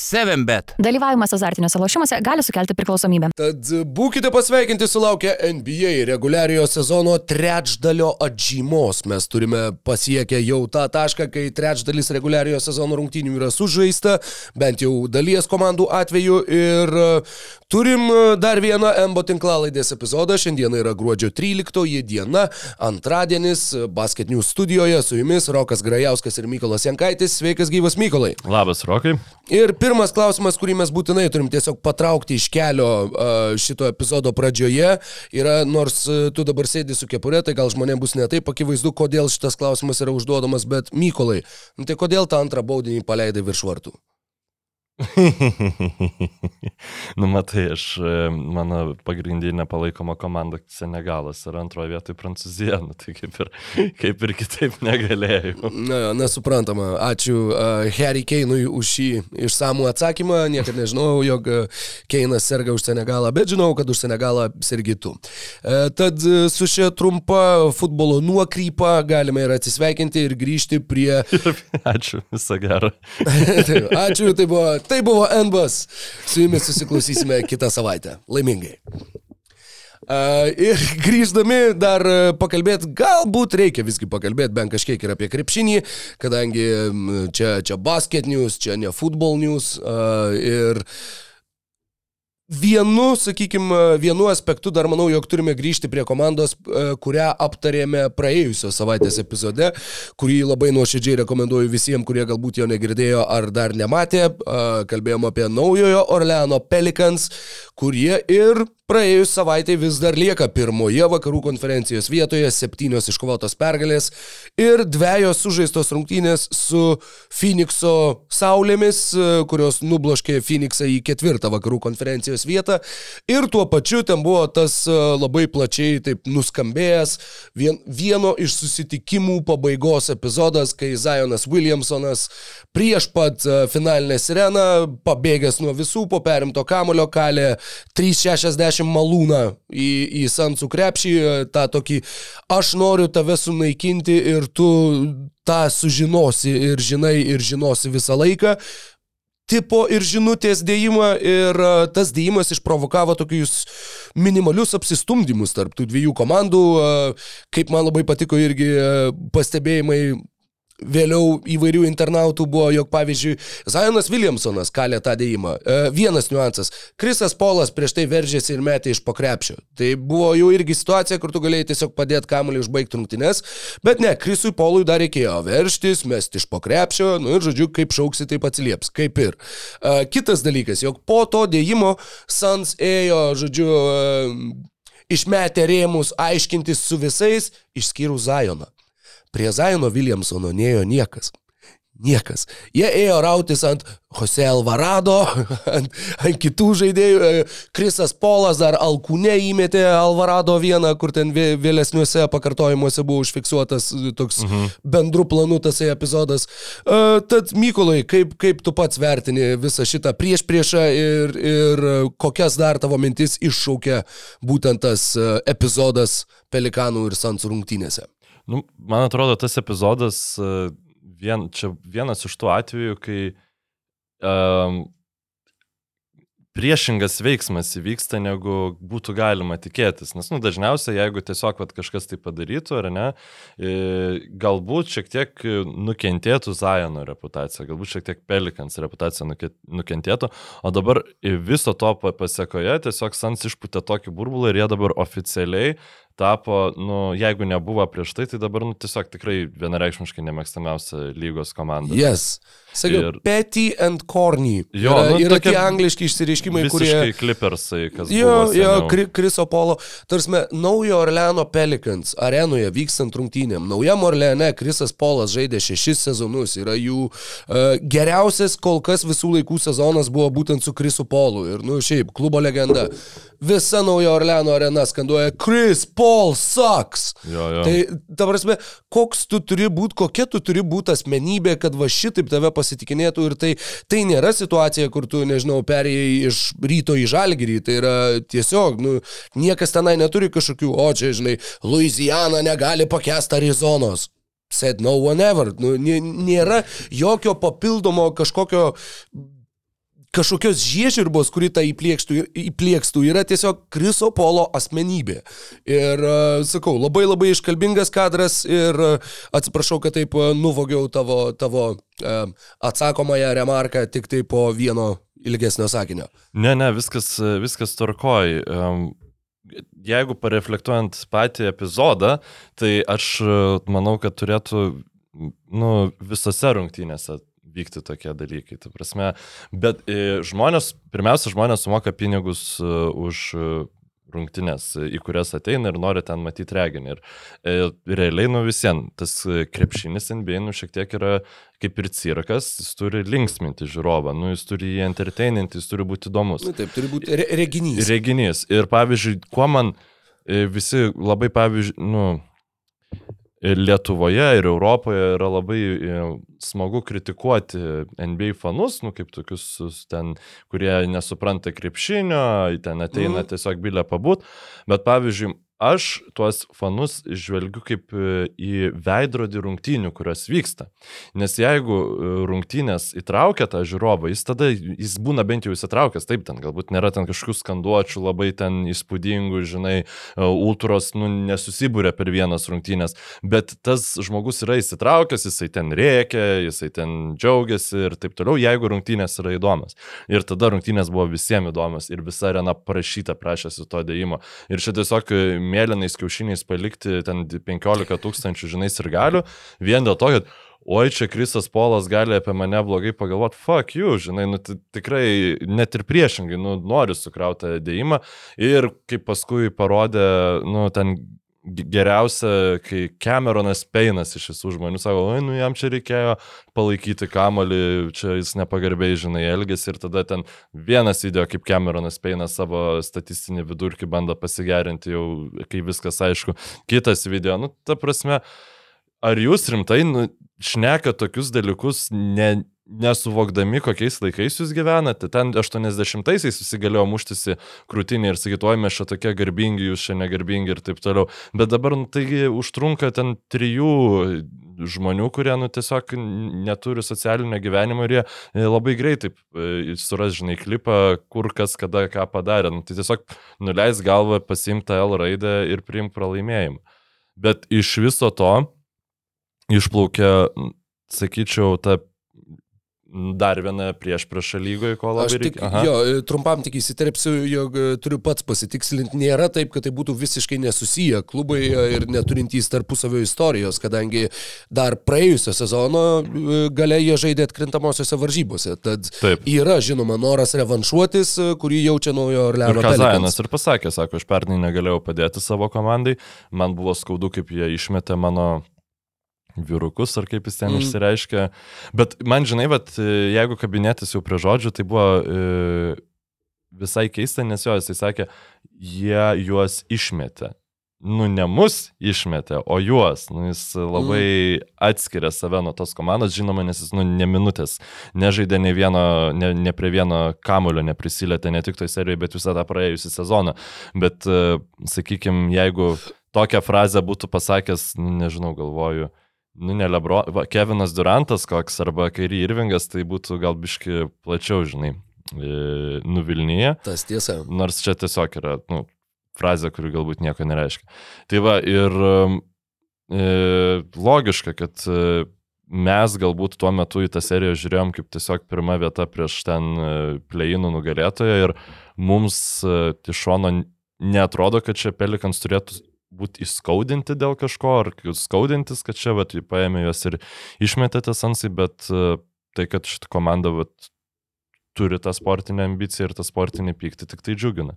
7bet. Dalyvavimas azartiniuose lošimuose gali sukelti priklausomybę. Tad būkite pasveikinti sulaukę NBA reguliariojo sezono trečdalio atžymos. Mes turime pasiekę jau tą tašką, kai trečdalis reguliariojo sezono rungtynių yra sužaista, bent jau dalies komandų atveju. Ir e, turim e, dar vieną MBO tinklalaidės epizodą. Šiandien yra gruodžio 13 diena, antradienis, Basket News studijoje su jumis Rokas Grajauskas ir Mykolas Jankaitis. Sveikas gyvas Mykolai. Labas, Rokai. Ir pirmas klausimas, kurį mes būtinai turim tiesiog patraukti iš kelio šito epizodo pradžioje, yra, nors tu dabar sėdi su kepurė, tai gal žmonėms bus netaip akivaizdu, kodėl šitas klausimas yra užduodamas, bet Mykolai, nu tai kodėl tą antrą baudinį paleidai virš vartų? nu, matai, aš, e, mano pagrindinė palaikoma komanda Senegalas ir antroje vietoje Prancūzija, nu, tai kaip ir, kaip ir kitaip negalėjau. Na, nesuprantama. Ačiū uh, Harry Keinui už šį išsamų atsakymą. Niekada nežinojau, jog Keinas serga už Senegalą, bet žinau, kad už Senegalą sergi tu. Uh, tad su šia trumpa futbolo nuokrypa galime ir atsisveikinti ir grįžti prie... Ačiū, visą gerą. Ačiū, tai buvo Tai buvo NBAS. Su jumis susiklausysime kitą savaitę. Laimingai. Ir grįždami dar pakalbėti, galbūt reikia visgi pakalbėti bent kažkiek ir apie krepšinį, kadangi čia, čia basket news, čia ne football news. Ir uh, Vienu, sakykime, vienu aspektu dar manau, jog turime grįžti prie komandos, e, kurią aptarėme praėjusios savaitės epizode, kurį labai nuoširdžiai rekomenduoju visiems, kurie galbūt jo negirdėjo ar dar nematė. E, kalbėjom apie naujojo Orleano Pelicans, kurie ir praėjus savaitai vis dar lieka pirmoje vakarų konferencijos vietoje, septynios iškovotos pergalės ir dviejos sužaistos rungtynės su Phoenixo saulėmis, kurios nubloškė Phoenixą į ketvirtą vakarų konferencijos vietą. Ir tuo pačiu ten buvo tas e, labai plačiai taip nuskambėjęs vien, vieno iš susitikimų pabaigos epizodas, kai Zionas Williamsonas prieš pat e, finalinę sireną, pabėgęs nuo visų, po perimto kamulio kalė 360 įnešim malūną į, į Sansų krepšį, tą tokį aš noriu tave sunaikinti ir tu tą sužinosi ir žinai ir žinosi visą laiką tipo ir žinutės dėjimą ir tas dėjimas išprovokavo tokius minimalius apsistumdymus tarp tų dviejų komandų. Kaip man labai patiko irgi pastebėjimai vėliau įvairių internautų buvo, jog pavyzdžiui, Zionas Williamsonas kalė tą dėjimą. E, vienas niuansas. Krisas Polas prieš tai veržėsi ir metė iš pokrepšio. Tai buvo jau irgi situacija, kur tu galėjai tiesiog padėti kamuolį užbaigti rungtynes, bet ne, Krisui Polui dar reikėjo verštis, mesti iš pokrepšio, nu ir žodžiu, kaip šauksi, taip atsilieps. Kaip ir. E, kitas dalykas, jog po to dėjimo Sans ėjo, žodžiu, e, išmetė rėmus aiškintis su visais, išskyrus Zajoną. Prie Zaino Williamsono neėjo niekas. Niekas. Jie ėjo rautis ant Jose Alvarado, ant, ant kitų žaidėjų. Krisas Polas dar Alkūne įmetė Alvarado vieną, kur ten vėlesniuose pakartojimuose buvo užfiksuotas toks mhm. bendrų planų tasai epizodas. Uh, tad Mykolai, kaip, kaip tu pats vertini visą šitą prieš priešą ir, ir kokias dar tavo mintis iššaukia būtent tas epizodas Pelikanų ir Sansų rungtynėse? Nu, man atrodo, tas epizodas, e, vien, čia vienas iš tų atvejų, kai um, priešingas veiksmas įvyksta, negu būtų galima tikėtis. Nes, nu, dažniausiai, jeigu tiesiog vat, kažkas tai padarytų, ar ne, e, galbūt šiek tiek nukentėtų Zajono reputacija, galbūt šiek tiek Pelikans reputacija nukentėtų, o dabar viso to pasiekoje tiesiog Sans išputė tokį burbulą ir jie dabar oficialiai tapo, nu, jeigu nebuvo prieš tai, tai dabar, nu, tiesiog tikrai vienareikšmiškai nemėgstamiausia lygos komanda. Yes. Sakiau, ir... petty and corny. Jo, yra, nu, yra tie angliški išsireiškimai, kurie... Clippersai, kas. Jo, jo, Kriso Polo. Tarsi, naujo Orleano Pelicans arenoje vykstant rungtynėm. Naujam Orleane Krisas Polas žaidė šešis sezonus. Yra jų uh, geriausias kol kas visų laikų sezonas buvo būtent su Krisu Polu. Ir, nu, šiaip, klubo legenda. Visa nauja Orleano arena skanduoja Chris Paul sucks. Jo, jo. Tai, ta prasme, koks tu turi būti, kokia tu turi būti asmenybė, kad va šitaip tave pasitikinėtų ir tai, tai nėra situacija, kur tu, nežinau, perėjai iš ryto į žalgyrį, tai yra tiesiog, nu, niekas tenai neturi kažkokių, o čia, žinai, Louisiana negali pakęsti Arizonos. Said no one ever. Nu, nė- nėra jokio papildomo kažkokio kažkokios žiežirbos, kuri tą įplėkstų, įplėkstų, yra tiesiog Kriso Polo asmenybė. Ir uh, sakau, labai labai iškalbingas kadras ir uh, atsiprašau, kad taip uh, nuvogiau tavo, tavo atsakomąją remarką tik tai po vieno ilgesnio sakinio. Ne, ne, viskas, viskas tvarkoj. Um, jeigu pareflektuojant patį epizodą, tai aš e, manau, kad turėtų nu, visose rungtynėse vykti tokie dalykai. Ta prasme, bet e, žmonės, pirmiausia, žmonės sumoka pinigus e, už e, rungtynės, į kurias ateina ir nori ten matyti reginį. Ir realiai, nu visien, tas krepšinis NBA, nu šiek tiek yra kaip ir cirkas, jis turi linksminti žiūrovą, nu jis turi jį entertaininti, jis turi būti įdomus. Nu, taip, turi būti re reginys. Reginys. Ir pavyzdžiui, kuo man visi labai, pavyzdžiui, nu, Lietuvoje ir Europoje yra labai e, smagu kritikuoti NBA fanus, nu, kaip tokius ten, kurie nesupranta krepšinio, ten ateina Mhm. tiesiog bilę pabūt. Bet pavyzdžiui, aš tuos fanus žvelgiu kaip e, į veidrodį rungtynių, kurios vyksta. Nes jeigu e, rungtynės įtraukia tą žiūrovą, jis tada, jis būna bent jau įsitraukęs, taip, ten galbūt nėra ten kažkokių skanduočių labai ten įspūdingų, žinai, e, ultros, nu, nesusibūrė per vienas rungtynės, bet tas žmogus yra įsitraukęs, jisai ten rėkia, jisai ten džiaugiasi ir taip toliau, jeigu rungtynės yra įdomios. Ir tada rungtynės buvo visiems įdomios ir visa arena parašyta prašėsi to dėjimo. Ir čia tiesiog mėlynais kiaušiniais palikti ten 15 tūkstančių, žinai, ir galių, vien dėl to, kad oi, čia Krisas Polas gali apie mane blogai pagalvoti, fuck you, žinai, nu, ti- tikrai net ir priešingai, nu, nori sukrautą dėjimą. Ir kaip paskui parodė, nu, ten geriausia, kai Cameronas Peinas iš visų žmonių sako, oi, nu, jam čia reikėjo palaikyti kamolį, čia jis nepagarbiai, žinai, elgesi ir tada ten vienas video, kaip Cameronas Peinas savo statistinį vidurkį bando pasigerinti jau, kai viskas aišku, kitas video, nu, ta prasme, ar jūs rimtai nu, šneka tokius dalykus, ne, nesuvokdami, kokiais laikais jūs gyvenate. Ten 80-aisiais visi galėjo muštis į krūtinį ir sakyti, oi mes čia tokie garbingi, jūs čia negarbingi ir taip toliau. Bet dabar nu, taigi užtrunka ten trijų žmonių, kurie nu, tiesiog neturi socialinio gyvenimo ir jie e, labai greitai e, suras, žinai, klipą, kur kas kada ką padarė. Nu, tai tiesiog nuleis galvą, pasimta L raidę ir priimk pralaimėjimą. Bet iš viso to išplaukia, sakyčiau, ta dar viena prieš priešą lygoje, ko labai Aš tik, reikia. Jo, e, trumpam tik įsiterpsiu, jog e, turiu pats pasitikslinti, nėra taip, kad tai būtų visiškai nesusiję klubai e, ir neturintys tarpusavio istorijos, kadangi dar praėjusio sezono gale jie žaidė atkrintamosiose varžybose. Tad Taip. yra, žinoma, noras revanšuotis, kurį jaučia naujo Ir Orleano Kazajanas ir pasakė, sako, aš pernai negalėjau padėti savo komandai, man buvo skaudu, kaip jie išmetė mano vyrukus, ar kaip jis ten Mm. išsireiškė. Bet man, žinai, vat, jeigu kabinėtis jau prie žodžių, tai buvo e, visai keista, nes jo, jisai sakė, jie juos išmetė. Nu, ne mus išmetė, o juos. Nu, jis labai mm. atskiria save nuo tos komandos, žinoma, nes jis, nu, ne minutės nežaidė ne, vieno, ne, ne prie vieno kamulio, neprisilietė ne tik toj serijoje, bet visą tą praėjusią sezoną. Bet, e, sakykime, jeigu tokią frazę būtų pasakęs, nu, nežinau, galvoju, nu, ne Lebro, va, Kevinas Durantas koks arba Kairi Irvingas, tai būtų gal biški plačiau, žinai, nuvilnyje. Tas tiesa. Nors čia tiesiog yra, nu, frazė, kuri galbūt nieko nereiškia. Tai va, ir um, e, logiška, kad e, mes galbūt tuo metu į tą seriją žiūrėjom kaip tiesiog pirma vieta prieš ten e, pleinų nugalėtoją ir mums e, iš šono netrodo, kad čia Pelikans turėtų būti įskaudinti dėl kažko, ar skaudintis, kad čia vat, paėmė juos ir išmetė tas ansai, bet e, tai, kad šitą komandą vat, turi tą sportinę ambiciją ir tą sportinį pyktį, tik tai džiugina.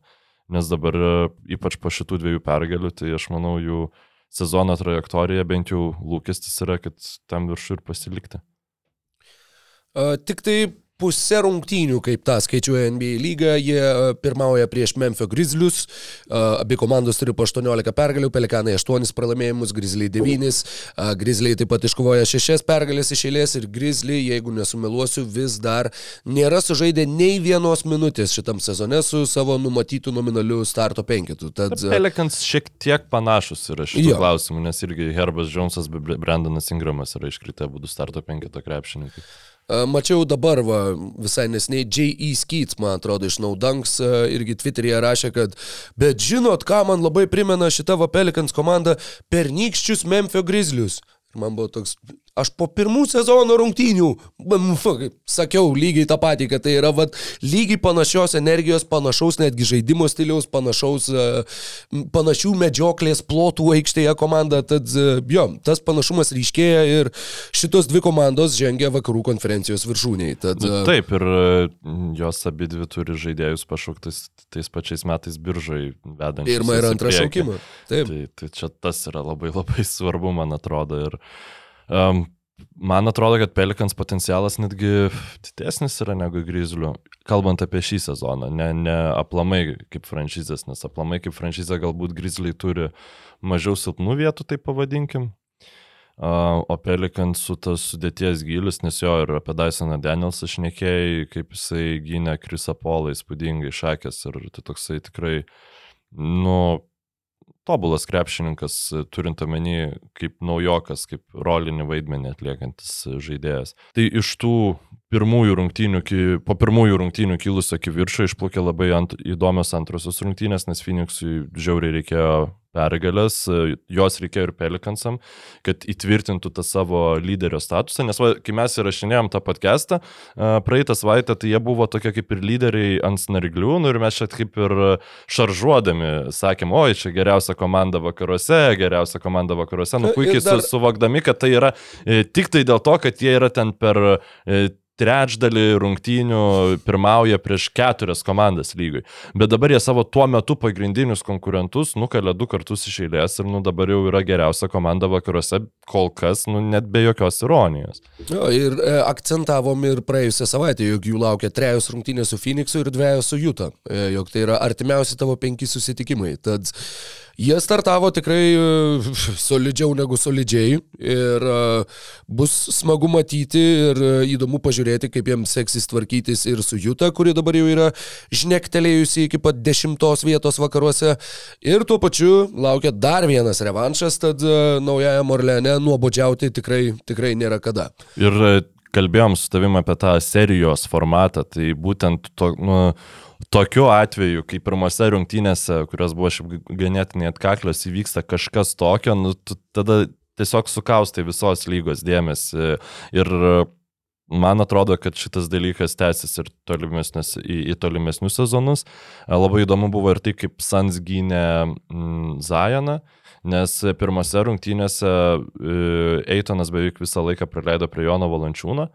Nes dabar, e, ypač po šitų dviejų pergalių, tai aš manau, jų sezono trajektorija bent jau lūkestis yra, kad tam viršų ir pasilikti. A, Tik tai pusę rungtynių, kaip tą skaičiuoja NBA lyga, jie e, pirmauja prieš Memphis Grizzlius, e, abi komandos turi po 18 pergalių, Pelikanai 8 pralaimėjimus, Grizzliai 9, e, Grizzliai taip pat iškovoja 6 pergalės iš eilės ir Grizzliai, jeigu nesumeluosiu, vis dar nėra sužaidę nei vienos minutės šitam sezone su savo numatytų nominaliu starto penketu. Tad, Pelikans šiek tiek panašus yra šitų Jo. klausimų, nes irgi Herbas Džonsas bei Brandonas Ingramas yra iškritę būdų starto penketo krepšininkai. E, Mačiau dabar, va, visai nesnei, J.E. Skeets, man atrodo, iš Naudanks e, irgi Twitter'yje rašė, kad bet žinot, ką man labai primena šita va Pelikans komanda pernykščius Memphis Grizzlius. Man buvo toks, aš po pirmų sezono rungtynių, fuck, sakiau lygiai tą patį, kad tai yra va, lygiai panašios energijos, panašaus netgi žaidimo stiliaus, panašaus, e, panašių medžioklės plotų aikštėje komanda. Tad e, jo, tas panašumas ryškėja ir šitos dvi komandos žengia vakarų konferencijos viršūniai. Tad, Nu, e, taip, ir jos abi dvi turi žaidėjus pašauktais tais pačiais metais biržai vedant. Pirmą ir antrą šaukimą. Taip. Tai, tai čia tas yra labai labai svarbu, man atrodo. Ir um, man atrodo, kad Pelikans potencialas netgi didesnis yra negu Grizzlių, kalbant apie šį sezoną, ne, ne aplamai kaip franšizės, nes aplamai kaip franšizė galbūt Grizzliai turi mažiau silpnų vietų, tai pavadinkim. Uh, o Pelikansų tas sudėties gilis, nes jo ir apie Dysoną Danielsą šnekėjai, kaip jisai gynė Krisa Polą įspūdingai šakės ir tai toksai tikrai, nu, tobulas krepšininkas, turint omeny kaip naujokas, kaip rolinį vaidmenį atliekantis žaidėjas. Tai iš tų pirmųjų rungtynių, po pirmųjų rungtynių kilusio kiviršo išplaukė labai ant, įdomios antrosios rungtynės, nes Phoenixui žiauriai reikėjo pergalės, jos reikėjo ir Pelikansam, kad įtvirtintų tą savo lyderio statusą, nes va, kai mes įrašinėjom tą podcastą, a, praeitą savaitę, tai jie buvo tokie kaip ir lyderiai ant snarglių, nu ir mes čia kaip ir šaržuodami sakėm, oi, čia geriausia komanda vakaruose, geriausia komanda vakaruose, nu Ir puikiai dar- dar... suvokdami, kad tai yra e, tik tai dėl to, kad jie yra ten per e, trečdalį rungtynių pirmauja prieš keturias komandas lygui. Bet dabar jie savo tuo metu pagrindinius konkurentus nukalė du kartus iš eilės ir nu dabar jau yra geriausia komanda vakaruose, kol kas, nu net be jokios ironijos. Jo, ir e, akcentavom ir praėjusią savaitę, jog jų laukia trejos rungtynės su Phoenixu ir dviejos su Juta, e, jog tai yra artimiausi tavo penki susitikimai. Tad jie startavo tikrai e, solidžiau negu solidžiai ir e, bus smagu matyti ir e, įdomu pažiūrėti, kaip jiems seksis tvarkytis ir su Juta, kuri dabar jau yra žnektelėjusi iki pat dešimtos vietos vakaruose. Ir tuo pačiu laukia dar vienas revanšas, tad e, naujajam Orleane nuobodžiauti tikrai, tikrai nėra kada. Ir e, kalbėjom su tavim apie tą serijos formatą, tai būtent to, nu, tokiu atveju, kai pirmose rungtynėse, kurios buvo šiaip ganėtinai atkaklios, įvyksta kažkas tokio, nu, tada tiesiog sukaustai visos lygos dėmesį. Ir e, man atrodo, kad šitas dalykas tęsis ir tolimesnius, į, į tolimesnius sezonus. E, Labai įdomu buvo ir tai, kaip Sans gynė mm, Zajoną. Nes pirmose rungtynėse e, Eitonas beveik visą laiką praleido prie Jono Valančiūno.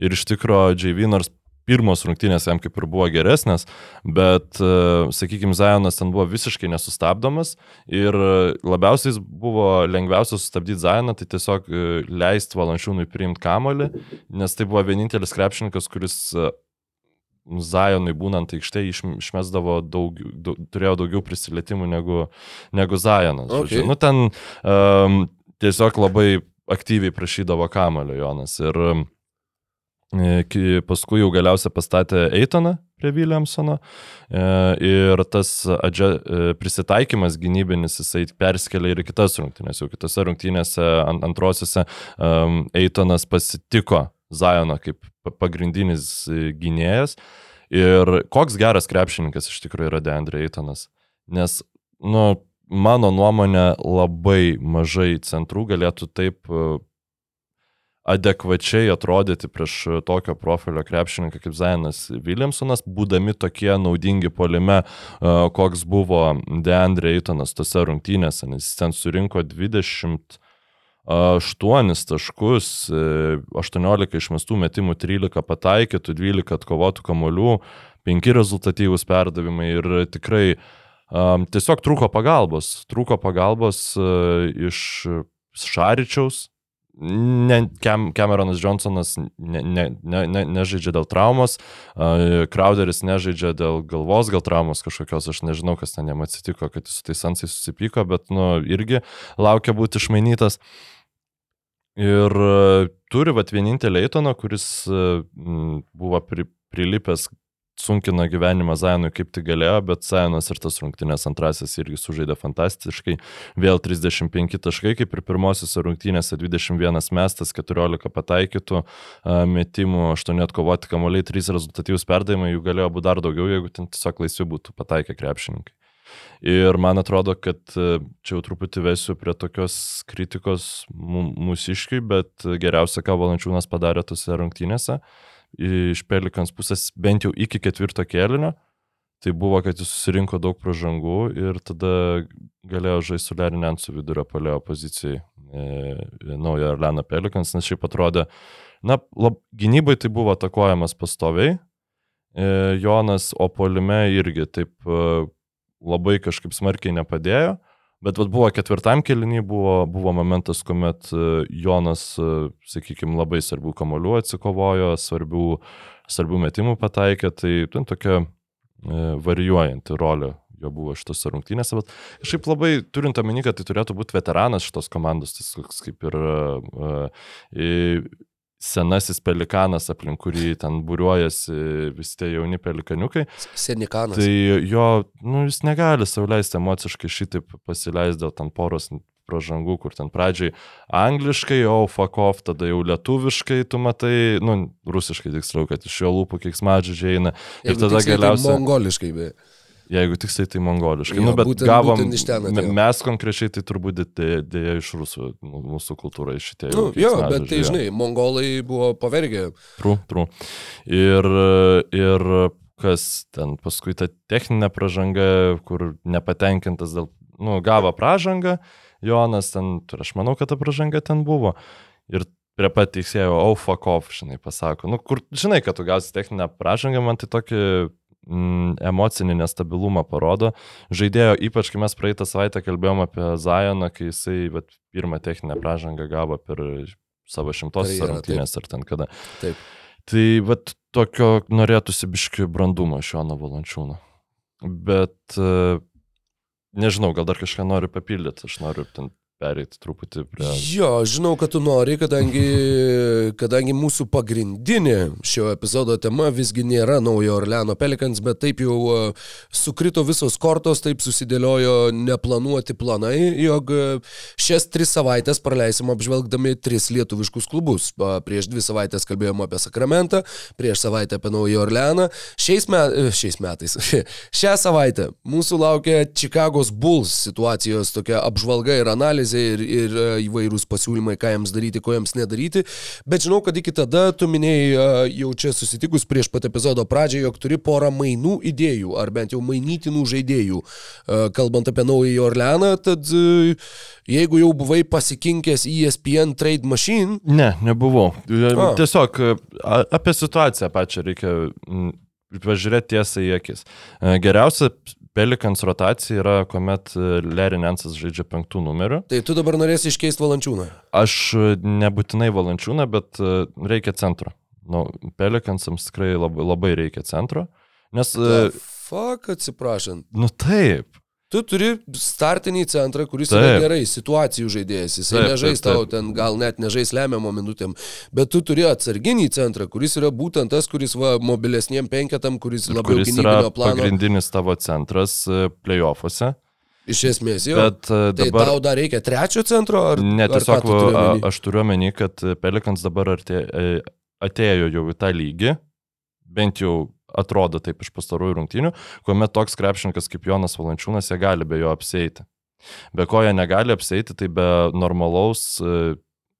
Ir iš tikrųjų, JV nors pirmos rungtynės jam kaip ir buvo geresnės, bet, e, sakykime, Zajonas ten buvo visiškai nesustabdomas ir labiausiai buvo lengviausia sustabdyti Zajoną, tai tiesiog e, leisti Valančiūnui priimti kamolį, nes tai buvo vienintelis krepšininkas, kuris Zajonui būnant aikštėje iš, išmesdavo daug, daug, turėjo daugiau prisilietimų negu, negu Zajonas. Okay. žodžiu. Nu, ten um, tiesiog labai aktyviai prašydavo kamulio Jonas. Ir um, paskui jau galiausiai pastatė Eitoną prie Williamsono e, ir tas adžia, e, prisitaikymas gynybinis jisai perskelia ir į kitas rungtynės. Jau kitose rungtynėse ant, antrosiuose um, Eitonas pasitiko Zajoną kaip pa- pagrindinis e, gynėjas. Ir koks geras krepšininkas iš tikrųjų yra Deandre Eitonas. Nes, nu, mano nuomonė, labai mažai centrų galėtų taip e, adekvačiai atrodyti prieš tokio profilio krepšininką kaip Zainas Williamsonas, būdami tokie naudingi polime, e, koks buvo Deandre Eitonas tose rungtynėse, nes jis ten surinko 20 8 taškus, e, 18 išmestų metimų, 13 pataikytų, 12 atkovotų kamolių, 5 rezultatyvūs perdavimai ir tikrai um, tiesiog trūko pagalbos. Trūko pagalbos uh, iš Šaričiaus, ne, Kem, Cameronas Johnsonas ne, ne, ne, ne, nežaidžia dėl traumos, uh, Crowderis nežaidžia dėl galvos gal traumos kažkokios, aš nežinau, kas ten jam atsitiko, kad jis su tais ansais susipyko, bet, nu, irgi laukia būti išmainytas. Ir uh, turi vat vienintelį Eitoną, kuris uh, buvo pri, prilipęs sunkino gyvenimą Zainui kaip tik galėjo, bet Zainas ir tas rungtynės antrasis irgi sužaidė fantastiškai. Vėl 35 taškai, kaip ir pirmosiose rungtynėse 21 mestas, 14 pataikytų metimų, 8 atkovoti kamuoliai, 3 rezultatyvus perdavimai, jų galėjo būti dar daugiau, jeigu ten tiesiog laisvi būtų pataikę krepšininkai. Ir man atrodo, kad čia jau truputį vesiu prie tokios kritikos mūsiškai, bet geriausia, ką Valančiūnas padarė tose rungtynėse, iš Pelikans pusės bent jau iki ketvirto kėlinio. Tai buvo, kad jis susirinko daug pražangų ir tada galėjo žaisti su Lerinensu vidurio palėjo pozicijai e, naujo Arleno Pelikans, nes šiaip atrodė, na, lab, gynybai tai buvo atakuojamas pastoviai, e, Jonas, o polime irgi taip e, labai kažkaip smarkiai nepadėjo. Bet vat, buvo ketvirtam kelinį, buvo, buvo momentas, kuomet e, Jonas, e, sakykime, labai svarbių kamolių atsikovojo, svarbių, svarbių metimų pataikė, tai ten tokia e, varijuojanti rolė jo buvo šitose rungtynėse, bet šiaip labai turint omeny, kad tai turėtų būti veteranas šitos komandos, tas kaip ir senasis pelikanas, aplink kurį ten būriuojasi visi tie jauni pelikaniukai. Senikanas. Tai jo, nu, jis negali sauliaisti emociškai šitaip pasileisti dėl ten poros pražangų, kur ten pradžiai angliškai, o fuck off, tada jau lietuviškai, tu matai, nu, rusiškai tiksliau, kad iš jo lūpų kiek smadžiai eina. Ir Jeigu tada tiksliai, tai galiausiai... Mongoliškai, beje. Jeigu tiksliai tai mongoliškai. Jo, nu, bet būtent- gavom, būtent iš ten atėjo. me- mes konkrečiai tai turbūt dėja, iš rusų, nu, mūsų kultūra iš šitie. Nu, jo, bet tai žinai, mongolai buvo pavergę. Trū, trū. Ir, ir kas ten paskui ta techninė pražanga, kur nepatenkintas dėl, nu, gavo pražangą, Jonas ten, ir aš manau, kad ta pražanga ten buvo. Ir prie pat teisėjo, oh, fuck off, žinai, pasako. Nu, kur, žinai, kad tu gausi techninę pražangą, man tai tokį mm, emocinį nestabilumą parodo. Žaidėjo, ypač kai mes praeitą savaitę kalbėjom apie Zajoną, kai jisai vat, pirmą techninę pražangą gavo per savo šimtosios rungtynės ar ten kada. Taip. Tai vat tokio norėtųsi biški brandumo iš Jono Valančiūno. Bet e, nežinau, gal dar kažką noriu papildyti, aš noriu ten pereiti truputį prie... Jo, žinau, kad tu nori, kadangi, kadangi mūsų pagrindinė šio epizodo tema visgi nėra naujo Orleano Pelikans, bet taip jau e, sukrito visos kortos, taip susidėliojo neplanuoti planai, jog e, šias tris savaitės praleisim apžvelgdami tris lietuviškus klubus. Prieš dvi savaitės kalbėjome apie Sakramentą, prieš savaitę apie naują Orleaną. Šiais, me, e, šiais metais, šią savaitę mūsų laukia Chicago's Bulls situacijos tokia apžvalga ir analizė ir, ir e, įvairūs pasiūlymai, ką jiems daryti, ko jiems nedaryti. Bet žinau, kad iki tada tu minėjai e, jau čia susitikus prieš pat epizodo pradžią, jog turi porą mainų idėjų, ar bent jau mainytinų žaidėjų. E, Kalbant apie naująjį Orleaną, tad jeigu jau buvai pasikinkęs ESPN Trade Machine, Ne, nebuvau. A. Tiesiog apie situaciją pačią reikia pažiūrėti tiesą į akis. Geriausia Pelikans rotacija yra, kuomet e, Larry Nansas žaidžia penktų numerių. tai tu dabar norėsi iškeisti valančiūną. Aš e, nebūtinai valančiūną, bet e, reikia centro. Nu, Pelikansams tikrai labai, labai reikia centro. Nes, e, Fuck, atsiprašant. nu taip, Tu turi startinį centrą, kuris yra Taip. gerai, situacijų žaidėjas. Taip, nežais tau ten, gal net nežais lemiamą minutėm, bet tu turi atsarginį centrą, kuris yra būtent tas, kuris va, mobilesniem penketam, kuris ir labiau kuris yra gynybinio plano. pagrindinis tavo centras e, playoffuose. Iš esmės, jo. Bet e, Tai dabar... tau dar reikia trečio centro, ar Ne, ar tiesiog tu turi a- omeny? aš turiu omeny, kad Pelikans dabar artė, e, atėjo jau į tą lygį, bent jau atrodo taip iš pastarųjų rungtynių, kuomet toks krepšininkas kaip Jonas Valančiūnas, jie gali be jo apseiti. Be ko jie negali apseiti, tai be normalaus e,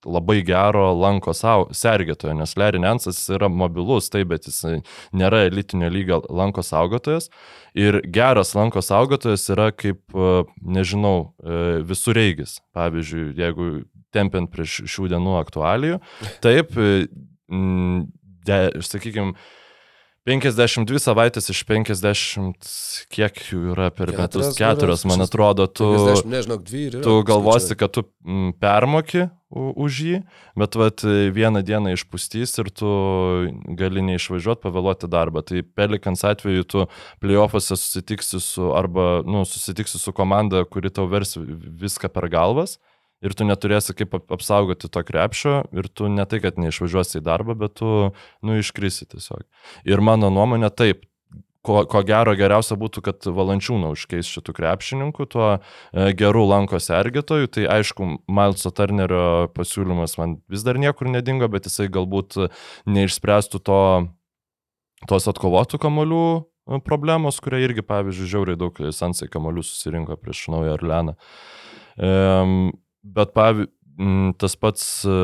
labai gero lanko savo sergėtojo, nes Larry Nansas yra mobilus, taip, bet jis nėra elitinio lygio lanko saugotojas. Ir geras lanko saugotojas yra kaip, e, nežinau, e, visureigis. Pavyzdžiui, jeigu tempiant prieš šių dienų aktualijų, taip, sakykime, 52 savaitės iš 50, kiek jų yra per metus? berods, Keturios, man atrodo, tu, 50, nežinau, yra. tu galvosi, kad tu permoki už jį, bet vat, vieną dieną išpūstys ir tu gali neišvažiuoti, pavėluoti darbą. Tai Pelikans atveju tu playoffuose susitiksi su, arba, nu, susitiksi su komanda, kuri tau vers viską per galvas. Ir tu neturėsi kaip ap- apsaugoti to krepšio ir tu ne tai, kad neišvažiuosi į darbą, bet tu, nu, iškrisi tiesiog. Ir mano nuomonė taip, ko, ko gero geriausia būtų, kad valančiūną užkeis šitų krepšininkų, tuo e, gerų lanko sergėtojų. Tai aišku, Mileso Turnerio pasiūlymas man vis dar niekur nedingo, bet jisai galbūt neišspręstų to, tos atkovotų kamolių e, problemos, kurie irgi, pavyzdžiui, žiauriai daug Sansai kamolių susirinko prieš Naują Orleaną. Um, bet pavyzdžiui, tas pats e,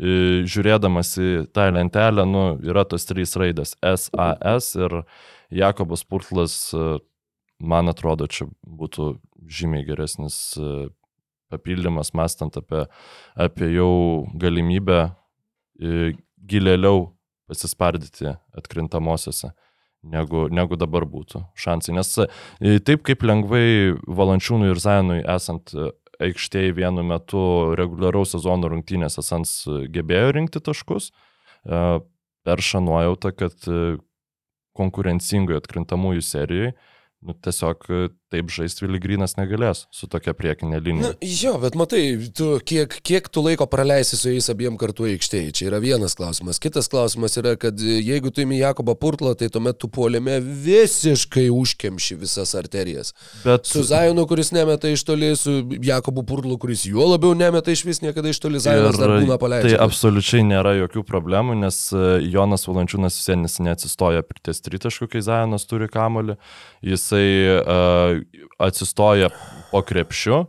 e, žiūrėdamas į tą lentelę, nu, yra tos trys raidės SAS ir Jakobas Purtlas, e, man atrodo, čia būtų žymiai geresnis papildymas, mastant apie, apie jau galimybę gilėliau pasispardyti atkrintamosiose. Negu, negu dabar būtų šansai. Nes taip kaip lengvai Valančiūnui ir Zainui esant aikštėje vienu metu reguliaraus sezono rungtynėse Sans gebėjo rinkti taškus, e, perša nuojautą, kad e, konkurencingoje atkrintamųjų serijoje nu, tiesiog taip žaisti Viligrynas negalės su tokia priekinė Na, linija. jo, bet matai, tu, kiek, kiek tu laiko praleisi su jais abiem kartu aikštėje, čia yra vienas klausimas. Kitas klausimas yra, kad jeigu tu imi Jakobą Purtlą, tai tuomet tu puolėme visiškai užkemši visas arterijas. Bet Su Zajonu, kuris nemeta iš toli, su Jakobu Purtlu, kuris juo labiau nemeta iš vis niekada iš toli, Zajonas dar būna Tai paleidžiamas. absoliučiai nėra jokių problemų, nes e, Jonas Valančiūnas visienis neatsistoja prie ties tritaškų, kai Zajonas turi kamolį. Jisai uh, atsistoja po krepšiu.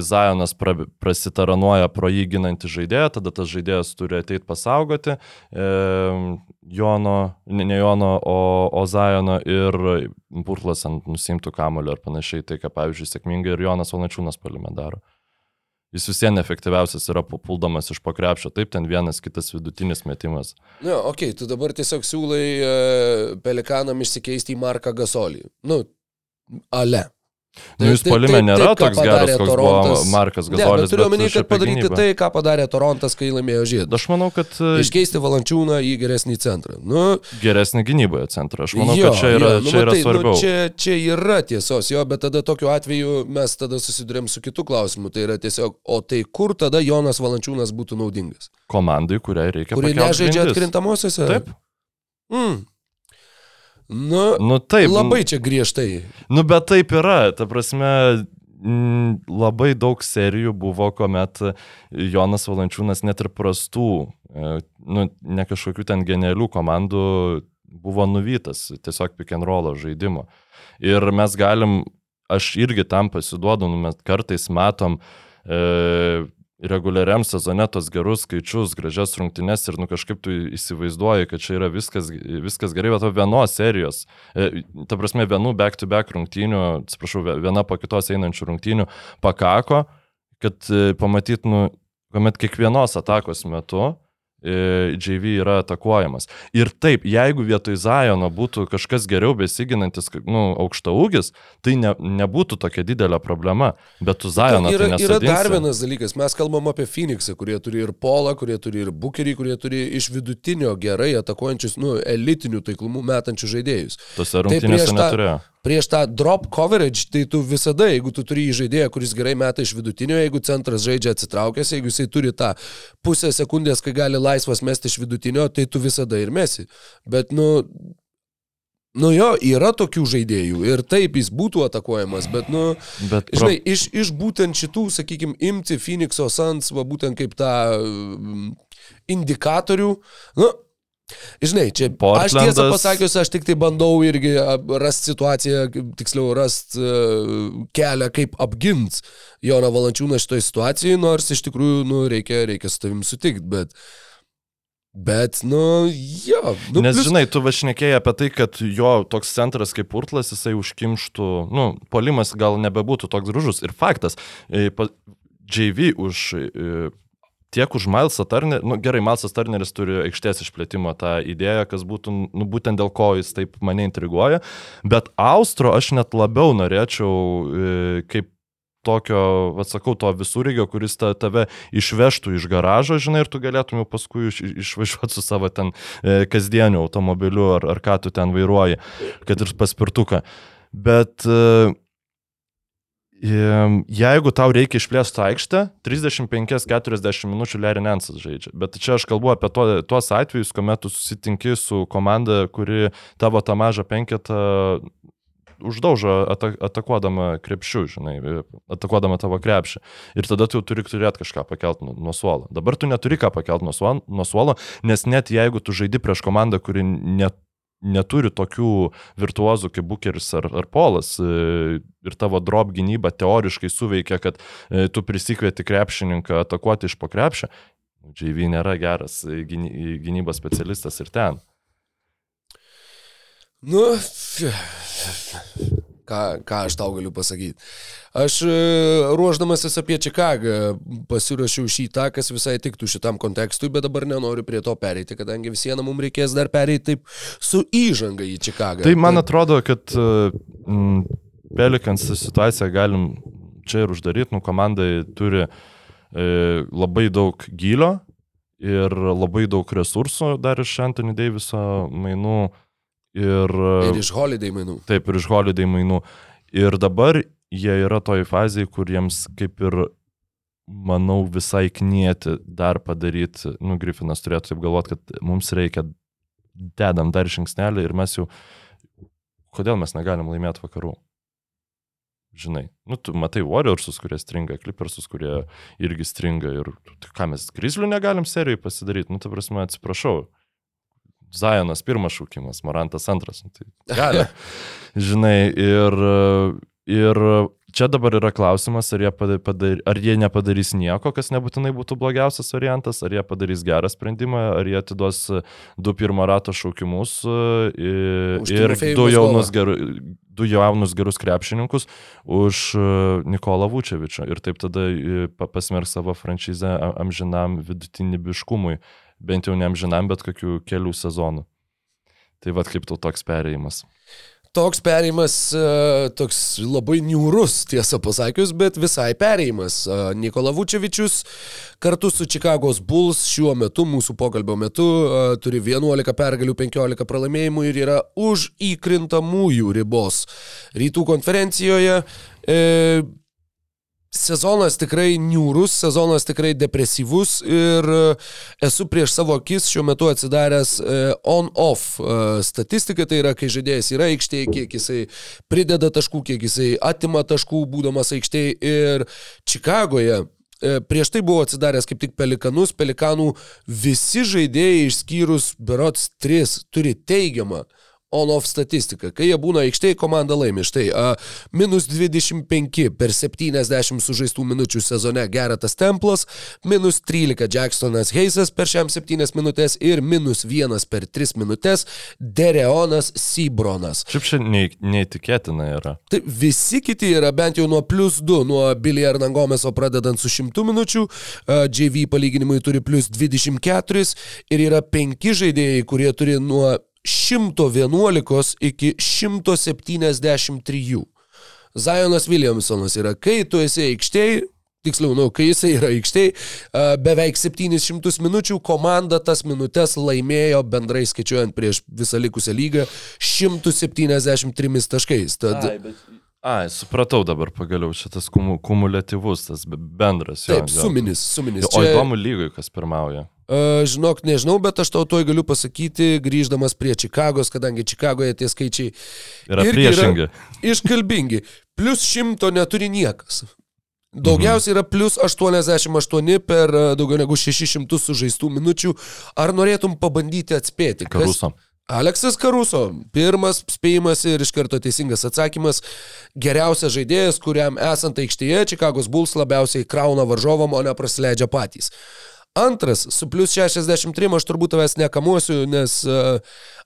Zajonas pra, prasitaranuoja pro jį ginantį žaidėją, tada tas žaidėjas turi ateiti pasaugoti e, Jono, ne, ne Jono, o, o Zajono ir Purtlas ant nusimtų kamulio ar panašiai, tai ką pavyzdžiui sėkmingai ir Jonas Valnačiūnas palime daro. Jis vis vien efektyviausias yra papuldamas iš pokrepšio, taip ten vienas kitas vidutinis metimas. Na, nu, okei, okay, tu dabar tiesiog siūlai uh, pelikanam išsikeisti į Marką Gasolį. Nu, ale. Nu, jūs palime nėra taip, toks geras, koks Torontas. buvo Markas Ne, Gazolis. bet turiu omeny, kad padaryti gynybą. tai, ką padarė Torontas, kai laimėjo žiedą. Aš manau, kad e, Iškeisti valančiūną į geresnį centrą. Nu, geresnį gynyboje centrą. Aš manau, jo, kad čia yra, jo, nu, čia yra matai, svarbiau. Nu, čia, čia yra tiesos, jo, bet tada tokiu atveju mes tada susidurėm su kitu klausimu. Tai yra tiesiog, o tai kur tada Jonas Valančiūnas būtų naudingas? Komandai, kuriai reikia. Kuri nežaidžia atkrintamosiose? Taip. Mm. Nu, Nu taip. labai čia griežtai. Nu bet taip yra. Ta prasme, labai daug serijų buvo, kuomet Jonas Valančiūnas net ir prastų, e, nu, ne kažkokių ten genialių komandų buvo nuvytas tiesiog pick and roll žaidimo. Ir mes galim, aš irgi tam pasiduodu, nu, mes kartais matom e, reguliariam sezone tos gerus skaičius, gražias rungtynes ir nu kažkaip tu įsivaizduoji, kad čia yra viskas, viskas gerai, bet to vienos serijos, e, ta prasme vienų back-to-back rungtynių, atsiprašau, viena po kitos einančių rungtynių pakako, kad e, pamatyt, nu, kuomet kiekvienos atakos metu JV yra atakuojamas. Ir taip, jeigu vietoj Zajono būtų kažkas geriau besiginantis, nu, aukšta ūgis, tai ne, nebūtų tokia didelė problema. Bet tu Zajoną yra, tai yra dar vienas dalykas. Mes kalbam apie Phoenixą, kurie turi ir Polą, kurie turi ir Bukerį, kurie turi iš vidutinio gerai atakuojančius, nu, elitinių taiklumų metančių žaidėjus. Tose Tai rungtynėse neturėjo. Prieš tą drop coverage, tai tu visada, jeigu tu turi žaidėją, kuris gerai meta iš vidutinio, jeigu centras žaidžia atsitraukęs, jeigu jisai turi tą pusę sekundės, kai gali laisvas mesti iš vidutinio, tai tu visada ir mesi. Bet, nu, nu jo, yra tokių žaidėjų ir taip jis būtų atakuojamas, bet, nu, Bet pro... Žinai, iš, iš būtent šitų, sakykime, imti Phoenix'o Suns, va būtent kaip tą mm, indikatorių, nu, žinai, čia aš tiesą Portlandas- pasakius, aš tik tai bandau irgi rasti situaciją, tiksliau rasti kelią, kaip apgint Joną Valančiūną šitoje situacijoje, nors iš tikrųjų, nu, reikia, reikia su tavim sutikti, bet... Bet, nu, jo. Nu, Nes, plius- žinai, tu važinėkėjai apie tai, kad jo toks centras kaip Urtlas, jisai užkimštų, nu, polimas gal nebebūtų toks gražus. Ir faktas, e, JV už e, tiek už Milesą Turnerį, nu gerai, Milesas Turneris turi aikštės išplėtimo tą idėją, kas būtų, nu būtent dėl ko jis taip mane intriguoja, bet Austro aš net labiau norėčiau e, kaip tokio, atsakau, to visurygio, kuris ta, tave išvežtų iš garažo, žinai, ir tu galėtum jau paskui iš, išvažiuoti su savo ten e, kasdieniu automobiliu ar, ar ką tu ten vairuoji, kad ir paspirtuką. Bet e, Jeigu tau reikia išplėsti aikštę, 35-40 minučių Larry Nansas žaidžia. Bet čia aš kalbu apie to, tuos atvejus, kuomet tu susitinki su komanda, kuri tavo tą mažą penketą uždaužo atak, atakuodama krepšių, žinai, atakuodama tavo krepšį. Ir tada tu turi turėti kažką pakelti nuo, nuo suolo. Dabar tu neturi ką pakelti nuo, suolo, nuo suolo, nes net jeigu tu žaidi prieš komandą, kuri net neturi tokių virtuozų kaip Bukeris ar, ar Polas e, ir tavo drop gynyba teoriškai suveikia, kad e, tu prisikvieti krepšininką atakuoti iš po krepšio, JV nėra geras gynybos specialistas ir ten. Nu, ką, ką aš tau galiu pasakyti. Aš e, ruoždamasis apie Čikagą pasirašiau šį tą, kas visai tiktų šitam kontekstui, bet dabar nenoriu prie to pereiti, kadangi vis viena mums reikės dar pereiti taip su įžanga į Čikagą. Tai man atrodo, kad mm, Pelikans situaciją galim čia ir uždaryti, nu komandai turi e, labai daug gylio ir labai daug resursų dar iš Anthony Daviso mainų. Ir, ir iš holiday mainų. Taip, ir iš holiday mainų. Ir dabar jie yra toj fazėje, kur jiems kaip ir, manau, visai knieti dar padaryti, nu, Griffinas turėtų taip galvoti, kad mums reikia, dedam dar žingsnelį ir mes jau, kodėl mes negalim laimėti vakarų? Žinai, nu, tu matai Warriorsus, kurie stringa, Clippersus, kurie irgi stringa ir tai ką mes Grizzlių negalim serijai pasidaryti, nu, ta prasme, atsiprašau, Zajonas pirmas šūkimas, Morantas antras. Nu, tai gali. Žinai, ir, ir čia dabar yra klausimas, ar jie, padar, ar jie nepadarys nieko, kas nebūtinai būtų blogiausias variantas, ar jie padarys gerą sprendimą, ar jie atiduos du pirmo rato šaukimus ir, ir du jaunus, ger, du jaunus gerus krepšininkus už Nikolą Vučevičią ir taip tada pasmerk savo franšizę amžinam vidutinibiškumui bent jau neamžinam, bet kokių kelių sezonų. Tai vad kaip tau toks perėjimas. Toks perėjimas, e, toks labai niūrus, tiesą pasakius, bet visai perėjimas. E, Nikola Vučevičius kartu su Čikagos Bulls šiuo metu, mūsų pokalbio metu, e, turi 11 pergalių, 15 pralaimėjimų ir yra už įkrintamųjų ribos. Rytų konferencijoje Sezonas tikrai niūrus, sezonas tikrai depresyvus ir e, esu prieš savo akis šiuo metu atsidaręs e, on-off e, statistiką, tai yra, kai žaidėjas yra aikštėje, kiek jisai prideda taškų, kiek jisai atima taškų būdamas aikštėje. Ir Čikagoje prieš tai buvo atsidaręs kaip tik pelikanus, pelikanų visi žaidėjai išskyrus berots 3 turi teigiamą on-off statistika. Kai jie būna aikštėje, komanda laimi. Štai, uh, minus 25 per 70 sužaistų minučių sezone Geratas Templas, minus 13 Jacksonas Heisas per šiam 7 minutės ir minus 1 per 3 minutės Dereonas Sibronas. Šiaip šiandien neįtikėtina yra. Tai visi kiti yra bent jau nuo plus 2, nuo Billy Hernangomeso pradedant su 100 minučių, uh, JV palyginimui turi plus 24 ir yra 5 žaidėjai, kurie turi nuo 111 iki 173. Zionas Williamsonas yra, kai tu esi aikštėje, tiksliau, nu, kai jisai yra aikštėje, beveik 700 minučių komanda tas minutės laimėjo bendrai skaičiuojant prieš visą likusią lygą 173 taškais. Tad... Ai, bet... Ai, supratau dabar pagaliau šitas kumu, kumuliatyvus, tas bendras. Jo, Taip, suminis, suminis. O įdomu lygoj, kas pirmauja. Uh, žinok, nežinau, bet aš tau toj galiu pasakyti, grįždamas prie Čikagos, kadangi Čikagoje tie skaičiai yra priešingi. Yra iškalbingi. Plus šimto neturi niekas. Daugiausiai yra plus 88 per daugiau negu 600 sužaistų minučių. Ar norėtum pabandyti atspėti? Karuso. Kas... Aleksas Karuso, pirmas spėjimas ir iš karto teisingas atsakymas. Geriausias žaidėjas, kuriam esant aikštėje, Čikagos Bulls labiausiai krauna varžovam, o ne prasileidžia patys. Antras, su plus 63 aš turbūt tavęs nekamuosiu, nes uh,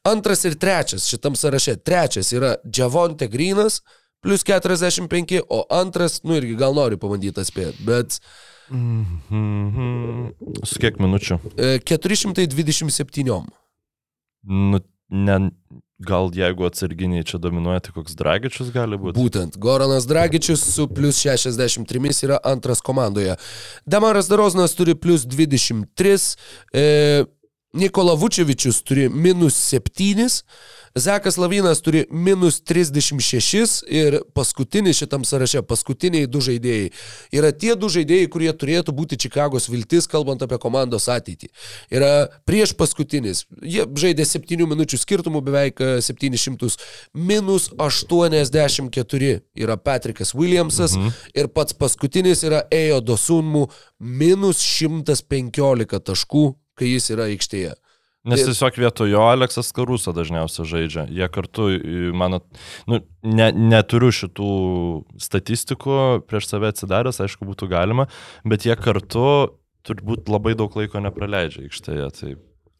antras ir trečias šitam sąraše. Trečias yra Džavonte Grinas, plus 45, o antras, nu irgi gal nori pabandyti atspėti, bet... Mm -hmm. su kiek minučių? E, 427. Nu, ne, gal jeigu atsarginiai čia dominuoja, tai koks Dragičius gali būti? Būtent, Goranas Dragičius su plus 63 yra antras komandoje. Damaras Daroznas turi plus 23, e, Nikola Vučevičius turi minus 7, Zekas Lavinas turi minus 36 ir paskutinis šitam sąraše, paskutiniai du žaidėjai yra tie du žaidėjai, kurie turėtų būti Čikagos viltis, kalbant apie komandos ateitį. Yra prieš paskutinis, jie žaidė 7 minučių skirtumų, beveik e, 700, minus 84 yra Patrikas Williamsas mhm. ir pats paskutinis yra Ejo Dosunmu, minus 115 taškų, kai jis yra aikštėje. Nes tiesiog vietoj jo Aleksas Karuso dažniausiai žaidžia. Jie kartu, mano, nu, ne, neturiu šitų statistikų prieš save atsidaręs, aišku, būtų galima, bet jie kartu turbūt labai daug laiko nepraleidžia aikštėje. Tai,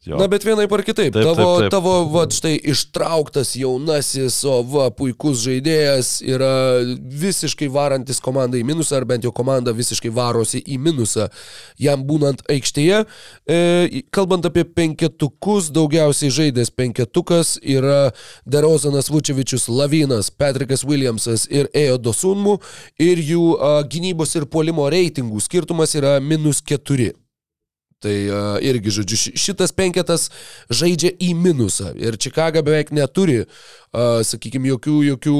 jo. Na, bet vienai par kitaip. Taip, tavo, taip, taip. tavo, va, štai ištrauktas jaunasis, o va, puikus žaidėjas yra visiškai varantis komandai į minusą, ar bent jau komanda visiškai varosi į minusą jam būnant aikštėje. E, kalbant apie penketukus, daugiausiai žaidęs penketukas yra Derozanas Vučevičius, Lavinas, Patrikas Williamsas ir Ejo Dosunmu ir jų a, gynybos ir puolimo reitingų skirtumas yra minus keturi. Tai uh, irgi, žodžiu, ši- šitas penketas žaidžia į minusą. Ir Čikaga beveik neturi, uh, sakykime, jokių, jokių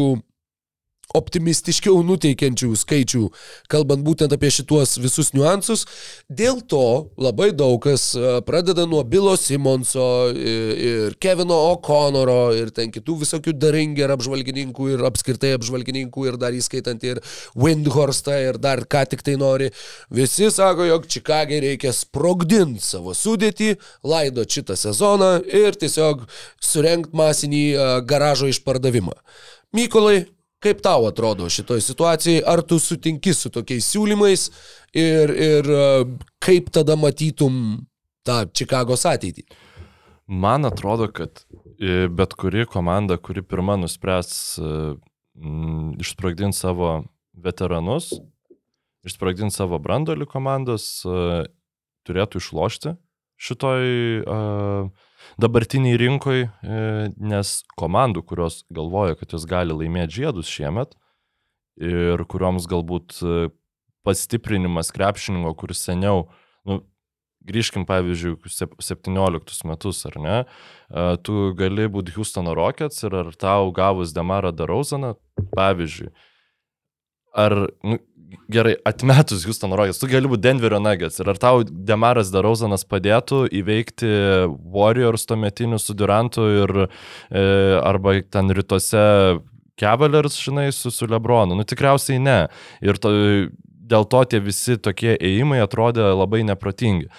optimistiškiau nuteikiančių skaičių, kalbant būtent apie šituos visus niuansus. Dėl to labai daug kas a, pradeda nuo Bilo Simonso ir, Kevino O'Connoro ir ten kitų visokių Daringer apžvalgininkų ir apskritai apžvalgininkų ir dar įskaitant ir Windhorstą ir dar ką tik tai nori. Visi sako, jog Čikagai reikia sprogdinti savo sudėtį, laido šitą sezoną ir tiesiog surenkt masinį a, garažo išpardavimą. Mykolai, kaip tau atrodo šitoj situacijai, ar tu sutinki su tokiais siūlymais ir, ir a, kaip tada matytum tą Čikagos ateitį? Man atrodo, kad e, bet kuri komanda, kuri pirma nuspręs e, išsprogdinti savo veteranus, išsprogdinti savo brandolių komandos, e, turėtų išlošti šitoj e, dabartiniai rinkoj, e, nes komandų, kurios galvoja, kad jos gali laimėti žiedus šiemet ir kurioms galbūt e, pastiprinimas krepšininko, kuris seniau, nu, grįžkim pavyzdžiui, sep- 17 metus, ar ne, e, tu gali būti Houstono Rockets ir ar tau gavus Demarą Darauzaną, pavyzdžiui, ar, nu, gerai, atmetus Houstono Rockets, tu gali būti Denverio Nuggets ir ar tau Demaras Darauzanas padėtų įveikti Warriors tuometinių su Durantu ir e, arba ten rytuose Cavaliers, žinai, su, su Lebronu. Nu tikriausiai ne. Ir to, dėl to tie visi tokie ėjimai atrodė labai neprotingi.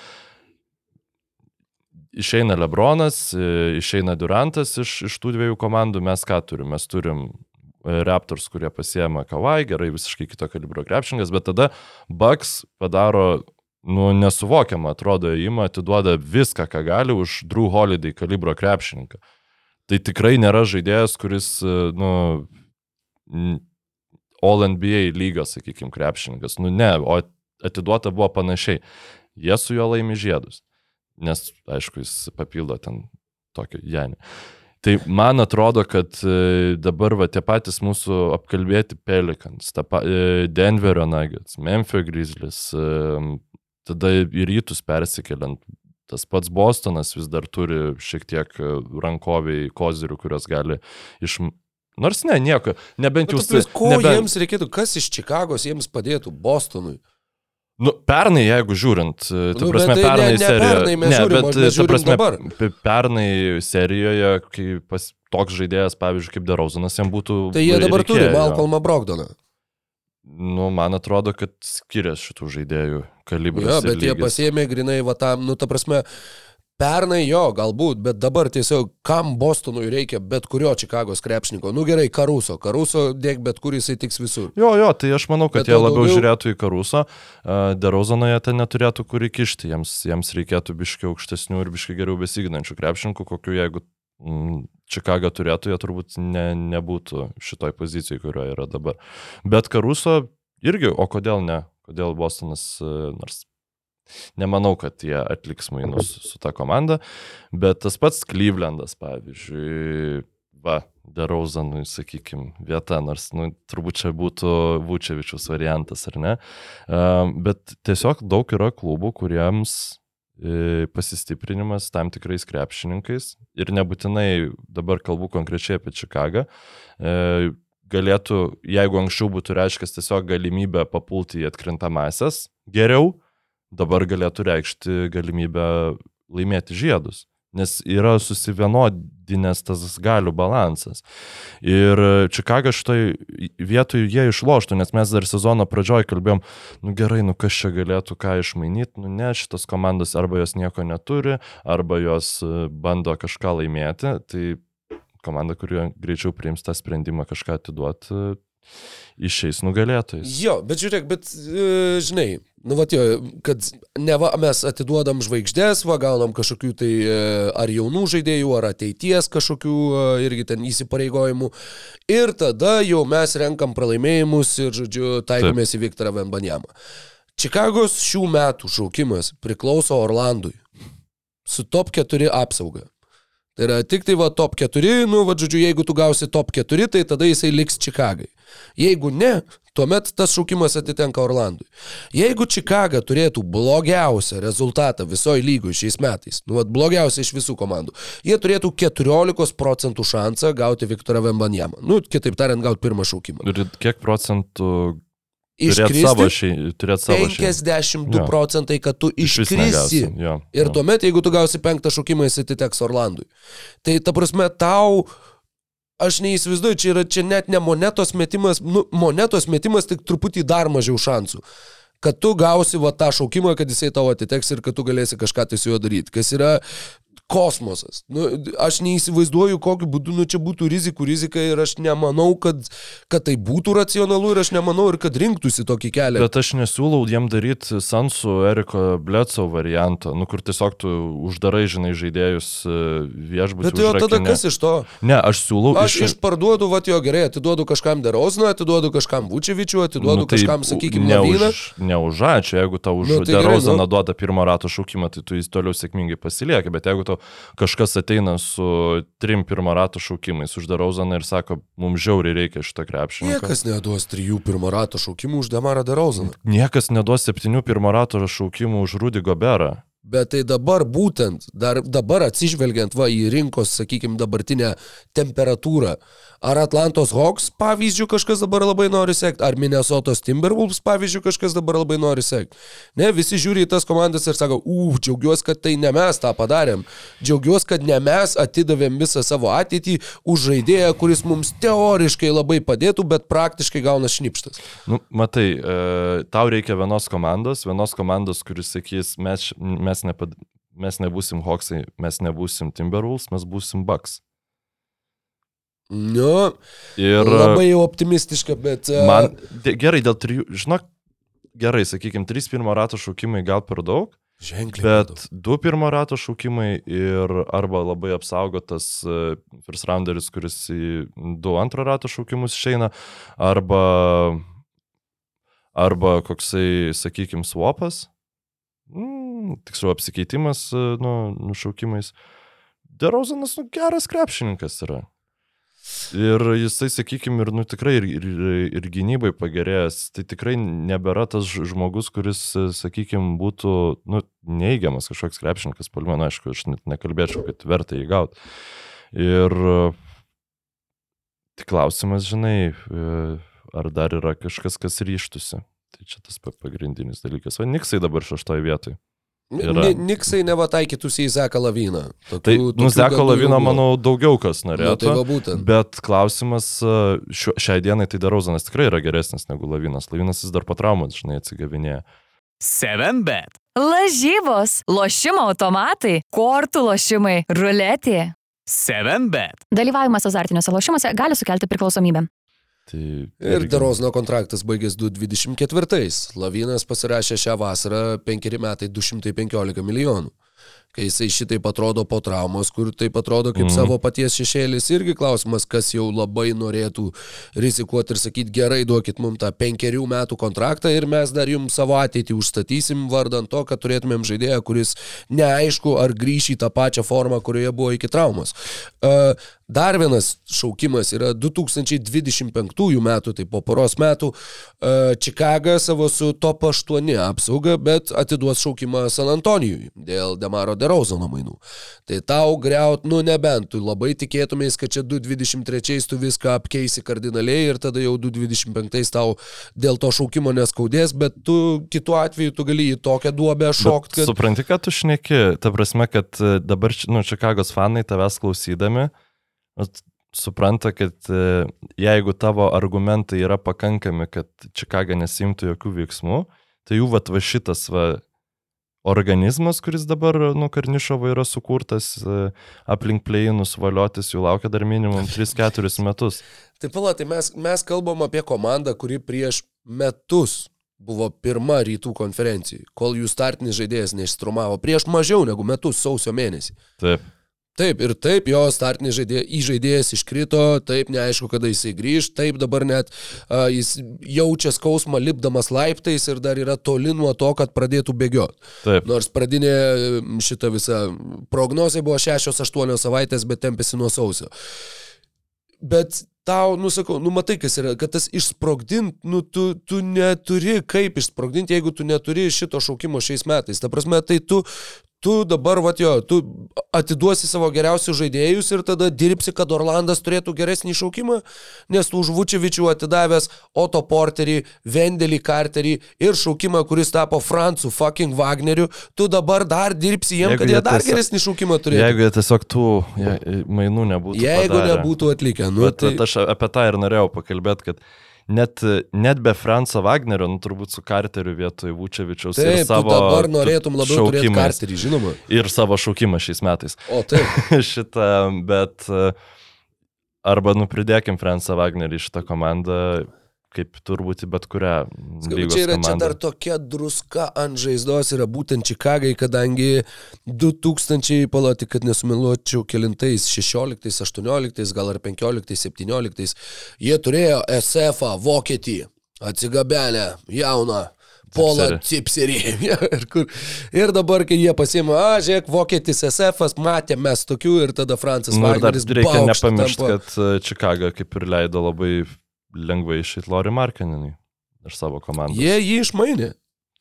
Išeina Lebronas, e, išeina Durantas iš, iš tų dviejų komandų, mes ką turim? Mes turim Raptors, kurie pasiema Kawai, gerai, visiškai kito kalibro krepšingas, bet tada Bucks padaro, nu, nesuvokiamą, atrodo, įimą, atiduoda viską, ką gali už Drew Holiday kalibro krepšininką. Tai tikrai nėra žaidėjas, kuris, nu, All NBA lygos, sakykime, krepšininkas. Nu ne, o atiduota buvo panašiai. Jie su juo laimi žiedus. Nes, aišku, jis papildo ten tokį Janį. Tai man atrodo, kad e, dabar va tie patys mūsų apkalbėti Pelicans, ta pa, e, Denverio Nuggets, Memphis Grizzlies, e, tada į rytus persikeliant, tas pats Bostonas vis dar turi šiek tiek rankoviai kozirių, kurios gali iš... Nors ne, nieko, nebent jūs... tu plius, ko nebent, jiems reikėtų, kas iš Čikagos jiems padėtų Bostonui? Nu, pernai, jeigu žiūrint, e, ta Nu, prasme, bet tai ne- pernai ne serijoje. pernai mes žiūrim, mes ta prasme, dabar. pe- Pernai serijoje, kai pas, toks žaidėjas, pavyzdžiui, kaip Derauzanas, jam būtų... Tai jie dabar turi reikėjo. Malcolmą Brogdoną. Nu, man atrodo, kad skiriasi šitų žaidėjų kalibras. Jo, ir bet jie pasėmė grinai va tam, nu, ta prasme, pernai jo, galbūt, bet dabar tiesiog, kam Bostonui reikia bet kurio Čikagos krepšininko. Nu gerai, Karuso. Karuso dėk bet kur jisai tiks visur. Jo, jo, tai aš manau, kad Bet jie labiau daugiau- žiūrėtų į Karuso, Derozanoje ten neturėtų kur įkišti, jiems, jiems reikėtų biškiau aukštesnių ir biškiau geriau besiginančių krepšininkų, kokiu jeigu mm, Čikaga turėtų, jie turbūt ne, nebūtų šitoj pozicijai, kurioje yra dabar. Bet Karuso irgi, o kodėl ne? Kodėl Bostonas, e, nors nemanau, kad jie atliks mainus su ta komanda, bet tas pats Clevelandas, pavyzdžiui, va, Derozanui, sakykime, vieta, nors, nu, turbūt čia būtų Vučevičius variantas, ar ne, bet tiesiog daug yra klubų, kuriems e, pasistiprinimas tam tikrais krepšininkais ir nebūtinai dabar kalbu konkrečiai apie Čikagą, e, galėtų, jeigu anksčiau būtų reiškęs tiesiog galimybę papulti į atkrintamasias geriau, dabar galėtų reikšti galimybę laimėti žiedus. Nes yra susivienodinęs tas galių balansas. Ir Čikaga šitoj vietoj jie išloštų, nes mes dar sezono pradžioj kalbėjom, nu gerai, nu kas čia galėtų ką išmainyti, nu ne, šitas komandos arba jos nieko neturi, arba jos e, bando kažką laimėti. Tai komanda, kuri greičiau priims tą sprendimą kažką atiduoti, išeis nugalėtojais. Jo, bet žiūrėk, bet, e, žinai, nu va, jo, kad ne va, mes atiduodam žvaigždės, va, gaunam kažkokių tai e, ar jaunų žaidėjų, ar ateities kažkokių e, irgi ten įsipareigojimų. Ir tada jau mes renkam pralaimėjimus ir, žodžiu, taikomės į Viktorą Vembanjamą. Čikagos šių metų šaukimas priklauso Orlandui su top 4 apsauga. Tai yra tik tai va top 4, nu, va, žodžiu, jeigu tu gausi top 4, tai tada jisai liks Čikagai. Jeigu ne, tuomet tas šaukimas atitenka Orlandui. Jeigu Čikaga turėtų blogiausią rezultatą visoje lygoje šiais metais, nu, vat, blogiausią iš visų komandų, jie turėtų 14 procentų šansą gauti Viktorą Vembanjamą. Nu, kitaip tariant, gauti pirmą šaukimą. Ir kiek procentų turėti savo, šei, turėt savo 52 Jo. procentai, kad tu iškrisi. negausi, jo, Ir tuomet, jeigu tu gausi penktą šaukimą, jis atiteks Orlandui. Tai ta prasme, tau, aš neįsivaizduoju, čia yra čia net ne monetos metimas, nu, monetos metimas tik truputį dar mažiau šansų. Kad tu gausi va tą šaukimą, kad jisai tavo atiteks ir kad tu galėsi kažką tai su juo daryti. Kas yra kosmosas. Nu, aš neįsivaizduoju, kokiu būdu nu, čia būtų rizikų rizika ir aš nemanau, kad, kad tai būtų racionalu ir aš nemanau ir kad rinktųsi tokį kelią. Bet aš nesiūlau jiem daryti Sansų Eriko Bleco variantą, nu kur tiesiog tu uždarai, žinai, žaidėjus e, viešbutį. Bet jo tada kas iš to? Ne, aš siūlau Aš išparduodu, va jo gerai, atiduodu kažkam Derozną, atiduodu kažkam Vučevičių, atiduodu nu, kažkam, sakykime, už, ne už ačiū, jeigu tau už Nu, tai Derozaną nu. duoda pirmo rato šaukimą, tai tu jis toliau sėkmingai pasilieki, bet jeigu tau kažkas ateina su trim pirmo rato šaukimais už Derozaną ir sako, mums žiauriai reikia šito krepšinio. Niekas neduos trijų pirmo rato šaukimų už Demarą Derozaną. Niekas neduos septynių pirmo rato šaukimų už Rudy Goberą. Bet tai dabar būtent, dar dabar atsižvelgiant va į rinkos, sakykime, dabartinę temperatūrą, ar Atlantos Hawks pavyzdžių kažkas dabar labai nori sekti, ar Minnesotos Timberwolves pavyzdžių kažkas dabar labai nori sekti. Ne, visi žiūri į tas komandas ir sako, u, džiaugiuosi, kad tai ne mes tą padarėm. Džiaugiuosi, kad ne mes atidavėm visą savo ateitį už žaidėją, kuris mums teoriškai labai padėtų, bet praktiškai gauna šnipštas. Nu, matai, e, tau reikia vienos komandos, vienos komandos, kuris sakys, mes, mes, nepad, mes nebūsim Hawksai, mes nebūsim Timberwolves, mes būsim Bucks. Nu, Ir labai optimistiška, bet... e, man, gerai, dėl trijų, žinok, gerai, sakykime, trys pirmo rato šaukimai gal per daug, Ženkliai. bet daug. du pirmo rato šaukimai ir arba labai apsaugotas e, first rounderis, kuris į du antro rato šaukimus išeina, arba, arba koksai, sakykime, swapas, mm, tiksliau apsikeitimas e, nu, nušaukimais. Derozanas nu, geras krepšininkas yra. Ir jisai, sakykime, ir nu, tikrai ir, ir, ir gynybai pagerėjęs, tai tikrai nebėra tas žmogus, kuris, sakykime, būtų nu, neigiamas kažkoks krepšininkas, palmė, nu, aišku, aš net nekalbėčiau, kad verta jį gauti. Ir tik klausimas, žinai, ar dar yra kažkas, kas ryštusi. Tai čia tas pa- pagrindinis dalykas. O Niksai dabar šeštoje vietoje. Yra. Ni- Niksai nevataikytųsi į Zeką Lavyną. Tokių- Tai, tokių nu, gandų jau Lavino, buvo. manau, daugiau kas Nu, norėtų. tai va būtent. Bet klausimas, e, šio, šiai dienai tai Darauzanas tikrai yra geresnis negu Lavinas. Lavinas vis dar po traumos, žinai, atsigavinėja. 7bet. Lažybos, lošimo automatai, kortų lošimai, ruletė. 7bet. Dalyvavimas azartiniuose lošimuose gali sukelti priklausomybę. Tai Ir Derozno kontraktas baigės 2024. Lavinas pasirašė šią vasarą 5 metai 215 milijonų. kai jisai šitaip atrodo po traumos, kur taip atrodo kaip mm. savo paties šešėlis, irgi klausimas, kas jau labai norėtų rizikuoti ir sakyti, gerai, duokit mums tą penkerių metų kontraktą ir mes dar jums savo ateitį užstatysim vardant to, kad turėtumėm žaidėją, kuris neaišku, ar grįš į tą pačią formą, kurioje buvo iki traumos. Uh, Dar vienas šaukimas yra 2025 metų, tai po poros metų, uh, Čikaga savo su top 8 apsauga, bet atiduos šaukimą San Antonijui dėl Demaro Derozono mainų. Tai tau greut, nu nebent, tu labai tikėtumės, kad čia 2023 tu viską apkeisi kardinaliai ir tada jau 2025 tau dėl to šaukimo neskaudės, bet tu kitu atveju tu gali į tokią duobę šokti, kad... Supranti, kad tu šneki, ta prasme, kad e, dabar, nu, Čikagos fanai tavęs klausydami, supranta, kad e, jeigu tavo argumentai yra pakankami, kad Čikaga nesimtų jokių veiksmų, tai jų vat va šitas va organizmas, kuris dabar, nu, Karnišovo yra sukurtas e, aplink pleinus valiotis, jų laukia dar minimum 3-4 metus. Tai pala, tai mes, mes kalbam apie komandą, kuri prieš metus buvo pirma rytų konferencijai, kol jų startinis žaidėjas neišstrumavo prieš mažiau negu metus sausio mėnesį. Taip. Taip, ir taip, jo startinis žaidėjas, įžaidėjas iškrito, taip, neaišku, kada jisai grįž, taip, dabar net uh, jis jaučia skausmą lipdamas laiptais ir dar yra toli nuo to, kad pradėtų bėgioti. Taip. Nors pradinė šita visa prognozija buvo 6-8 savaitės, bet tempėsi nuo sausio. Bet tau, nu sakau, nu matai, kas yra, kad tas išsprogdint, nu tu, tu neturi kaip išsprogdinti, jeigu tu neturi šito šaukimo šiais metais. Ta prasme, tai tu, tu dabar, va jo, tu atiduosi savo geriausius žaidėjus ir tada dirbsi, kad Orlandas turėtų geresnį šaukimą, nes tu už Vučevičių atidavęs Otto Porterį, Vendelį Carterį ir šaukimą, kuris tapo Francu fucking Wagneriu, tu dabar dar dirbsi jiem, Jeigu kad jie jie dar tiesiog- geresnį šaukimą turėtų. Jeigu jie tiesiog tų je, mainų nebūtų. Jeigu padarę. nebūtų atlikę, nu, Bet tai... tai... aš apie tą ir norėjau pakalbėti, kad net, net be Franco Wagnerio, nu, turbūt su Carteriu vietoj Vučevičiaus Taip, savo dabar tu- norėtum labiau turėti karterį, žinoma. Ir savo šaukimą šiais metais. O taip, Šitą, bet e, arba nupridėkim Franco Wagnerį šitą komandą, kaip turbūt bet kurią lygos čia yra čia komandą. dar tokia druska ant žaizdos yra būtent Čikagai, kadangi 2000, paloti, kad nesumiluočiau, kelintais, 16, 18, gal ar 15, 17, jie turėjo SF, Vokietį, atsigabenę, jauną. Pola Cipserį. ir, kur, ir dabar, kai jie pasiima, a, žiūrėk, vokietis SF, matėme mes tokių ir tada Francas Nu, Wagneris reikia nepamiršti, tampa. kad e, Čikaga kaip ir leido labai lengvai išeit Lori Markeninui iš savo komandos. Jie jį išmainė.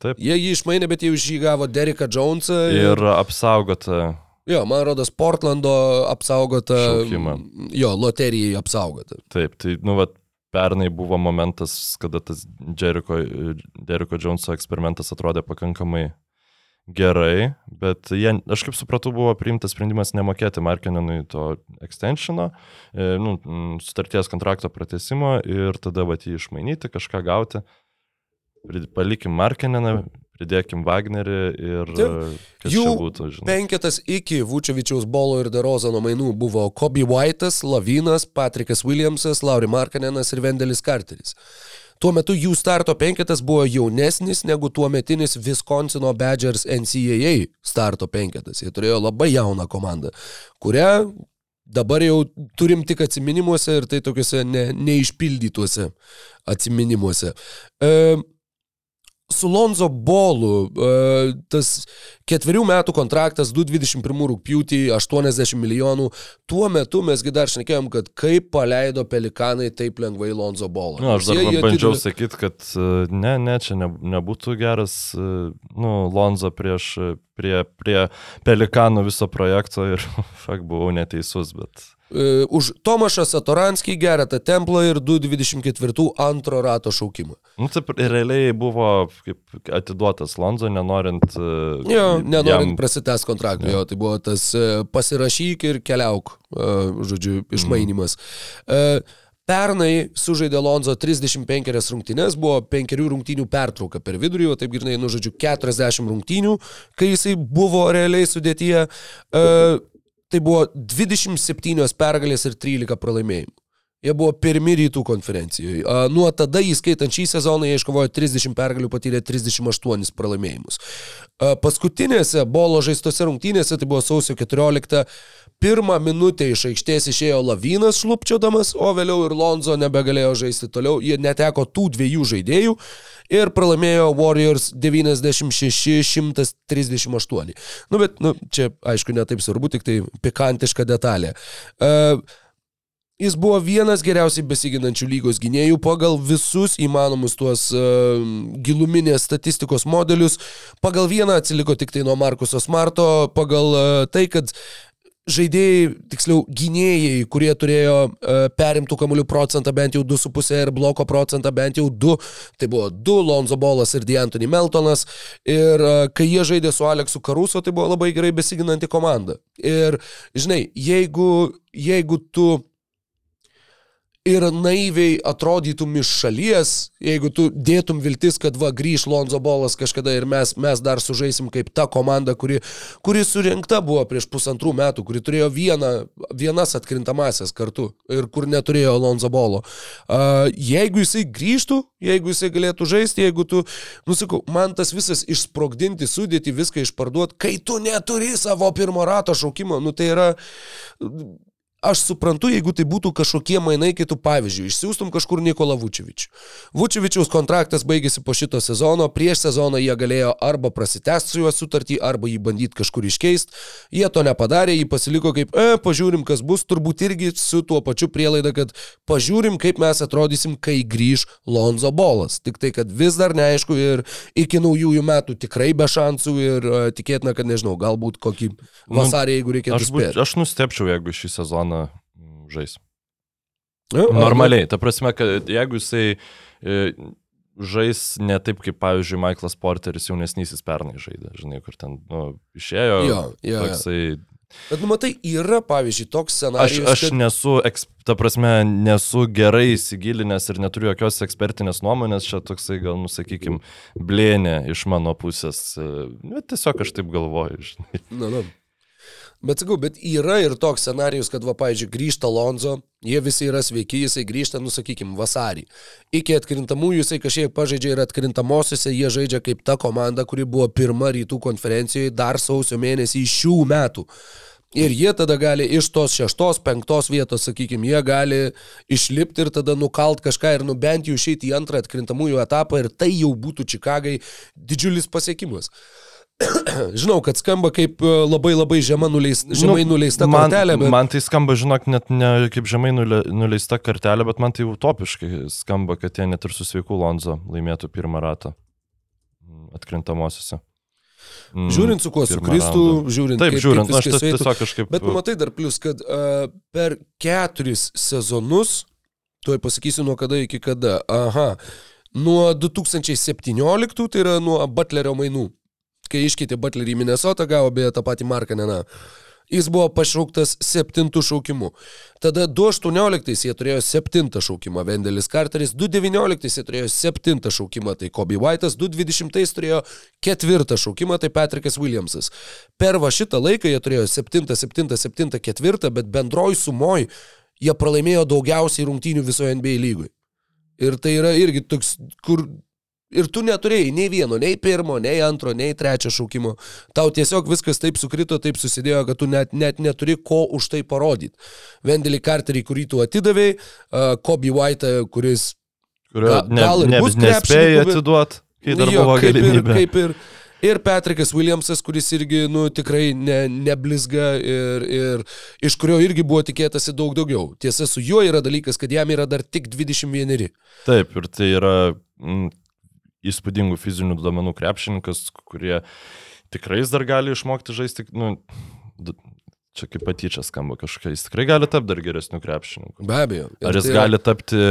Taip. Jie jį išmainė, bet jau iš jį gavo Dereką Jonesą. Ir apsaugota Jo, man rodos, Portlando apsaugota. Šaukimą. Jo, loterijai apsaugota. Taip, tai, nu, vat, pernai buvo momentas, kada tas Jericho Joneso eksperimentas atrodė pakankamai gerai, bet jie, aš kaip supratau, buvo priimtas sprendimas nemokėti Markeninui to extensiono, e, nu, sutarties kontrakto pratesimo ir tada vat jį išmainyti, kažką gauti. Palikim Markeniną, pridėkim Wagnerį ir kas Jų būtų, žinai. Penketas iki Vučevičiaus bolo ir Derozano mainų buvo Kobe White'as, Lavinas, Patrikas Williamsas, Lauri Markanenas ir Vendelis Carteris. Tuo metu jų starto penketas buvo jaunesnis negu tuo metinis Wisconsino Badgers NCAA starto penketas. Jie turėjo labai jauną komandą, kurią dabar jau turim tik atminimuose ir tai tokiuose ne, neišpildytuose atminimuose. E, su Lonzo Bolu e, tas ketverių metų kontraktas 2021 rūpjūtį 80 milijonų. Tuo metu mesgi dar šnekėjom, kad kaip paleido pelikanai taip lengvai Lonzo Bolą. Nu, aš dar jie jį bandžiau atidavė- sakyti, kad e, ne, ne, čia ne, nebūtų geras, e, nu, Lonzo prieš, prie, prie Pelikanų viso projekto ir, fak, buvau neteisus, bet Už Tomašą Satoranskį, Geretą Templą ir 224 antro rato šaukimą. Nu, taip, realiai buvo kaip atiduotas Lonzo, nenorint... e, Jo, nenorint jam- prasitęs kontraktų, jo, tai buvo tas e, pasirašyk ir keliauk, e, žodžiu, išmainimas. E, Pernai sužaidė Lonzo 35 rungtynės, buvo penkerių rungtynių pertrauka per vidurį, o taip grinai, nu, žodžiu, 40 rungtynių, kai jisai buvo realiai sudėtyje. E, tai buvo 27 pergalės ir 13 pralaimėjimų. Jie buvo pirmi rytų konferencijoje. Nuo tada, įskaitant šį sezoną, jie iškovojo 30 pergalių, patyrė 38 pralaimėjimus. Paskutinėse bolo žaistose rungtynėse, tai buvo sausio 14, pirmą minutę iš aikštės išėjo Lavinas šlupčiodamas, o vėliau ir Lonzo nebegalėjo žaisti toliau. Jie neteko tų dviejų žaidėjų ir pralaimėjo Warriors 96-138. Nu, bet, nu, čia, aišku, netaip svarbu, tik tai pikantiška detalė. Uh, Jis buvo vienas geriausiai besiginančių lygos gynėjų pagal visus įmanomus tuos uh, giluminės statistikos modelius. Pagal vieną atsiliko tik tai nuo Markuso Smarto, pagal uh, tai, kad žaidėjai, tiksliau gynėjai, kurie turėjo uh, perimtų kamuolių procentą bent jau 2,5 ir bloko procentą bent jau 2, tai buvo 2 Lonzo Bolas ir D'Antoni Meltonas. Ir uh, kai jie žaidė su Aleksu Karuso, tai buvo labai gerai besiginanti komanda. Ir, žinai, jeigu, jeigu tu ir naiviai atrodytum iš šalies, jeigu tu dėtum viltis, kad va grįž Lonzo Bolas kažkada ir mes, mes dar sužaisim kaip ta komanda, kuri, kuri surinkta buvo prieš pusantrų metų, kuri turėjo vieną, vienas atkrintamasias kartu ir kur neturėjo Lonzo Bolo. Uh, jeigu jisai grįžtų, jeigu jisai galėtų žaisti, jeigu tu, nusakau, man tas visas išsprogdinti, sudėti, viską išparduoti, kai tu neturi savo pirmo rato šaukimo, nu tai yra aš suprantu, jeigu tai būtų kažkokie mainai, kai tu, pavyzdžiui, išsiųstum kažkur Nikola Vučevičių. Vučevičiaus kontraktas baigėsi po šito sezono, prieš sezoną jie galėjo arba prasitęsti su juo sutartį, arba jį bandyti kažkur iškeisti. Jie to nepadarė, jį pasiliko kaip, e, pažiūrim, kas bus, turbūt irgi su tuo pačiu prielaida, kad pažiūrim, kaip mes atrodysim, kai grįž Lonzo Bolas. Tik tai, kad vis dar neaišku ir iki naujųjų metų tikrai be šansų ir uh, tikėtina, kad nežinau, galbūt kokį vasarį, jeigu reikėtų Aš, spėti. aš nustepčiau, jeigu šį sezoną mm, žais. Ja, Normaliai, ta prasme, kad jeigu jisai e, žais ne taip, kaip, pavyzdžiui, Michaelas Porteris jaunesnysis pernai žaidė, žinai, kur ten nu, išėjo. Jo, jo, toksai, Bet, nu, matai, yra, pavyzdžiui, toks aš, scenarijus. aš nesu, eks, ta prasme, nesu gerai įsigilinęs ir neturiu jokios ekspertinės nuomonės, čia toksai, gal, nusakykim, blėnė iš mano pusės. Bet tiesiog aš taip galvoju, žinai. Na, na. Bet sakau, bet yra ir toks scenarius, kad, va, pavyzdžiui, grįžta Lonzo, jie visi yra sveiki, jisai grįžta, nu, sakykim, vasarį. Iki atkrintamųjų jisai kažkiek pažaidžia ir atkrintamosiose jie žaidžia kaip ta komanda, kuri buvo pirma rytų konferencijoje dar sausio mėnesį šių metų. Ir jie tada gali iš tos šeštos, penktos vietos, sakykime, jie gali išlipti ir tada nukalt kažką ir nu bent jau išeiti į antrą atkrintamųjų etapą ir tai jau būtų Čikagai didžiulis pasiekimas. Žinau, kad skamba kaip e, labai labai žema nuleis, žemai nu, nuleista man, kortelė, bet... Man tai skamba, žinok, net ne kaip žemai nule, nuleista kartelė, bet man tai utopiškai skamba, kad jie net ir su sveiku Lonzo laimėtų pirmą ratą mm, atkrintamosiose. Mm, Žiūrint su kuo sukristų, žiūrint Taip, kaip, žiūrint, kaip aš tas eitų. tiesiog kažkaip... Bet nu, matai dar plus, kad uh, per keturis sezonus, tuoj pasakysiu nuo kada iki kada, aha, nuo 2017, tai yra nuo Butlerio mainų, kai iškeitė Butlerį į Minnesotą, gavo beje tą patį Markaneną. Jis buvo pašauktas septintų šaukimu. Tada 2018 jie turėjo septintą šaukimą Vendelis Carteris, 2019 jie turėjo septintą šaukimą, tai Kobe White'as, 2020 turėjo ketvirtą šaukimą, tai Patrickas Williamsas. Per va šitą laiką jie turėjo septintą, septintą, septintą, ketvirtą, bet bendroj sumoj jie pralaimėjo daugiausiai rungtynių visoje NBA lygui. Ir tai yra irgi toks, kur Ir tu neturėjai nei vieno, nei pirmo, nei antro, nei trečio šaukimo. Tau tiesiog viskas taip sukrito, taip susidėjo, kad tu net, net neturi ko už tai parodyti. Vendelį Carterį, kurį tu atidavėjai, uh, Kobe White, kuris Kurio ne, gal ir ne, bus nespėjai atiduoti, kai dar Jo, buvo kaip ir, galimybė. kaip ir, ir Patrikas Williamsas, kuris irgi, nu, tikrai ne, neblizga ir, ir iš kurio irgi buvo tikėtasi daug daugiau. Tiesa, su juo yra dalykas, kad jam yra dar tik 21. Taip, ir tai yra mm, įspūdingų fizinių duomenų krepšininkas, kurie tikrai dar gali išmokti žaisti, nu, čia kaip patyčia skamba kažkokia, jis tikrai gali tapti dar geresniu krepšininku. Be abejo. Ir Ar jis tai yra- gali tapti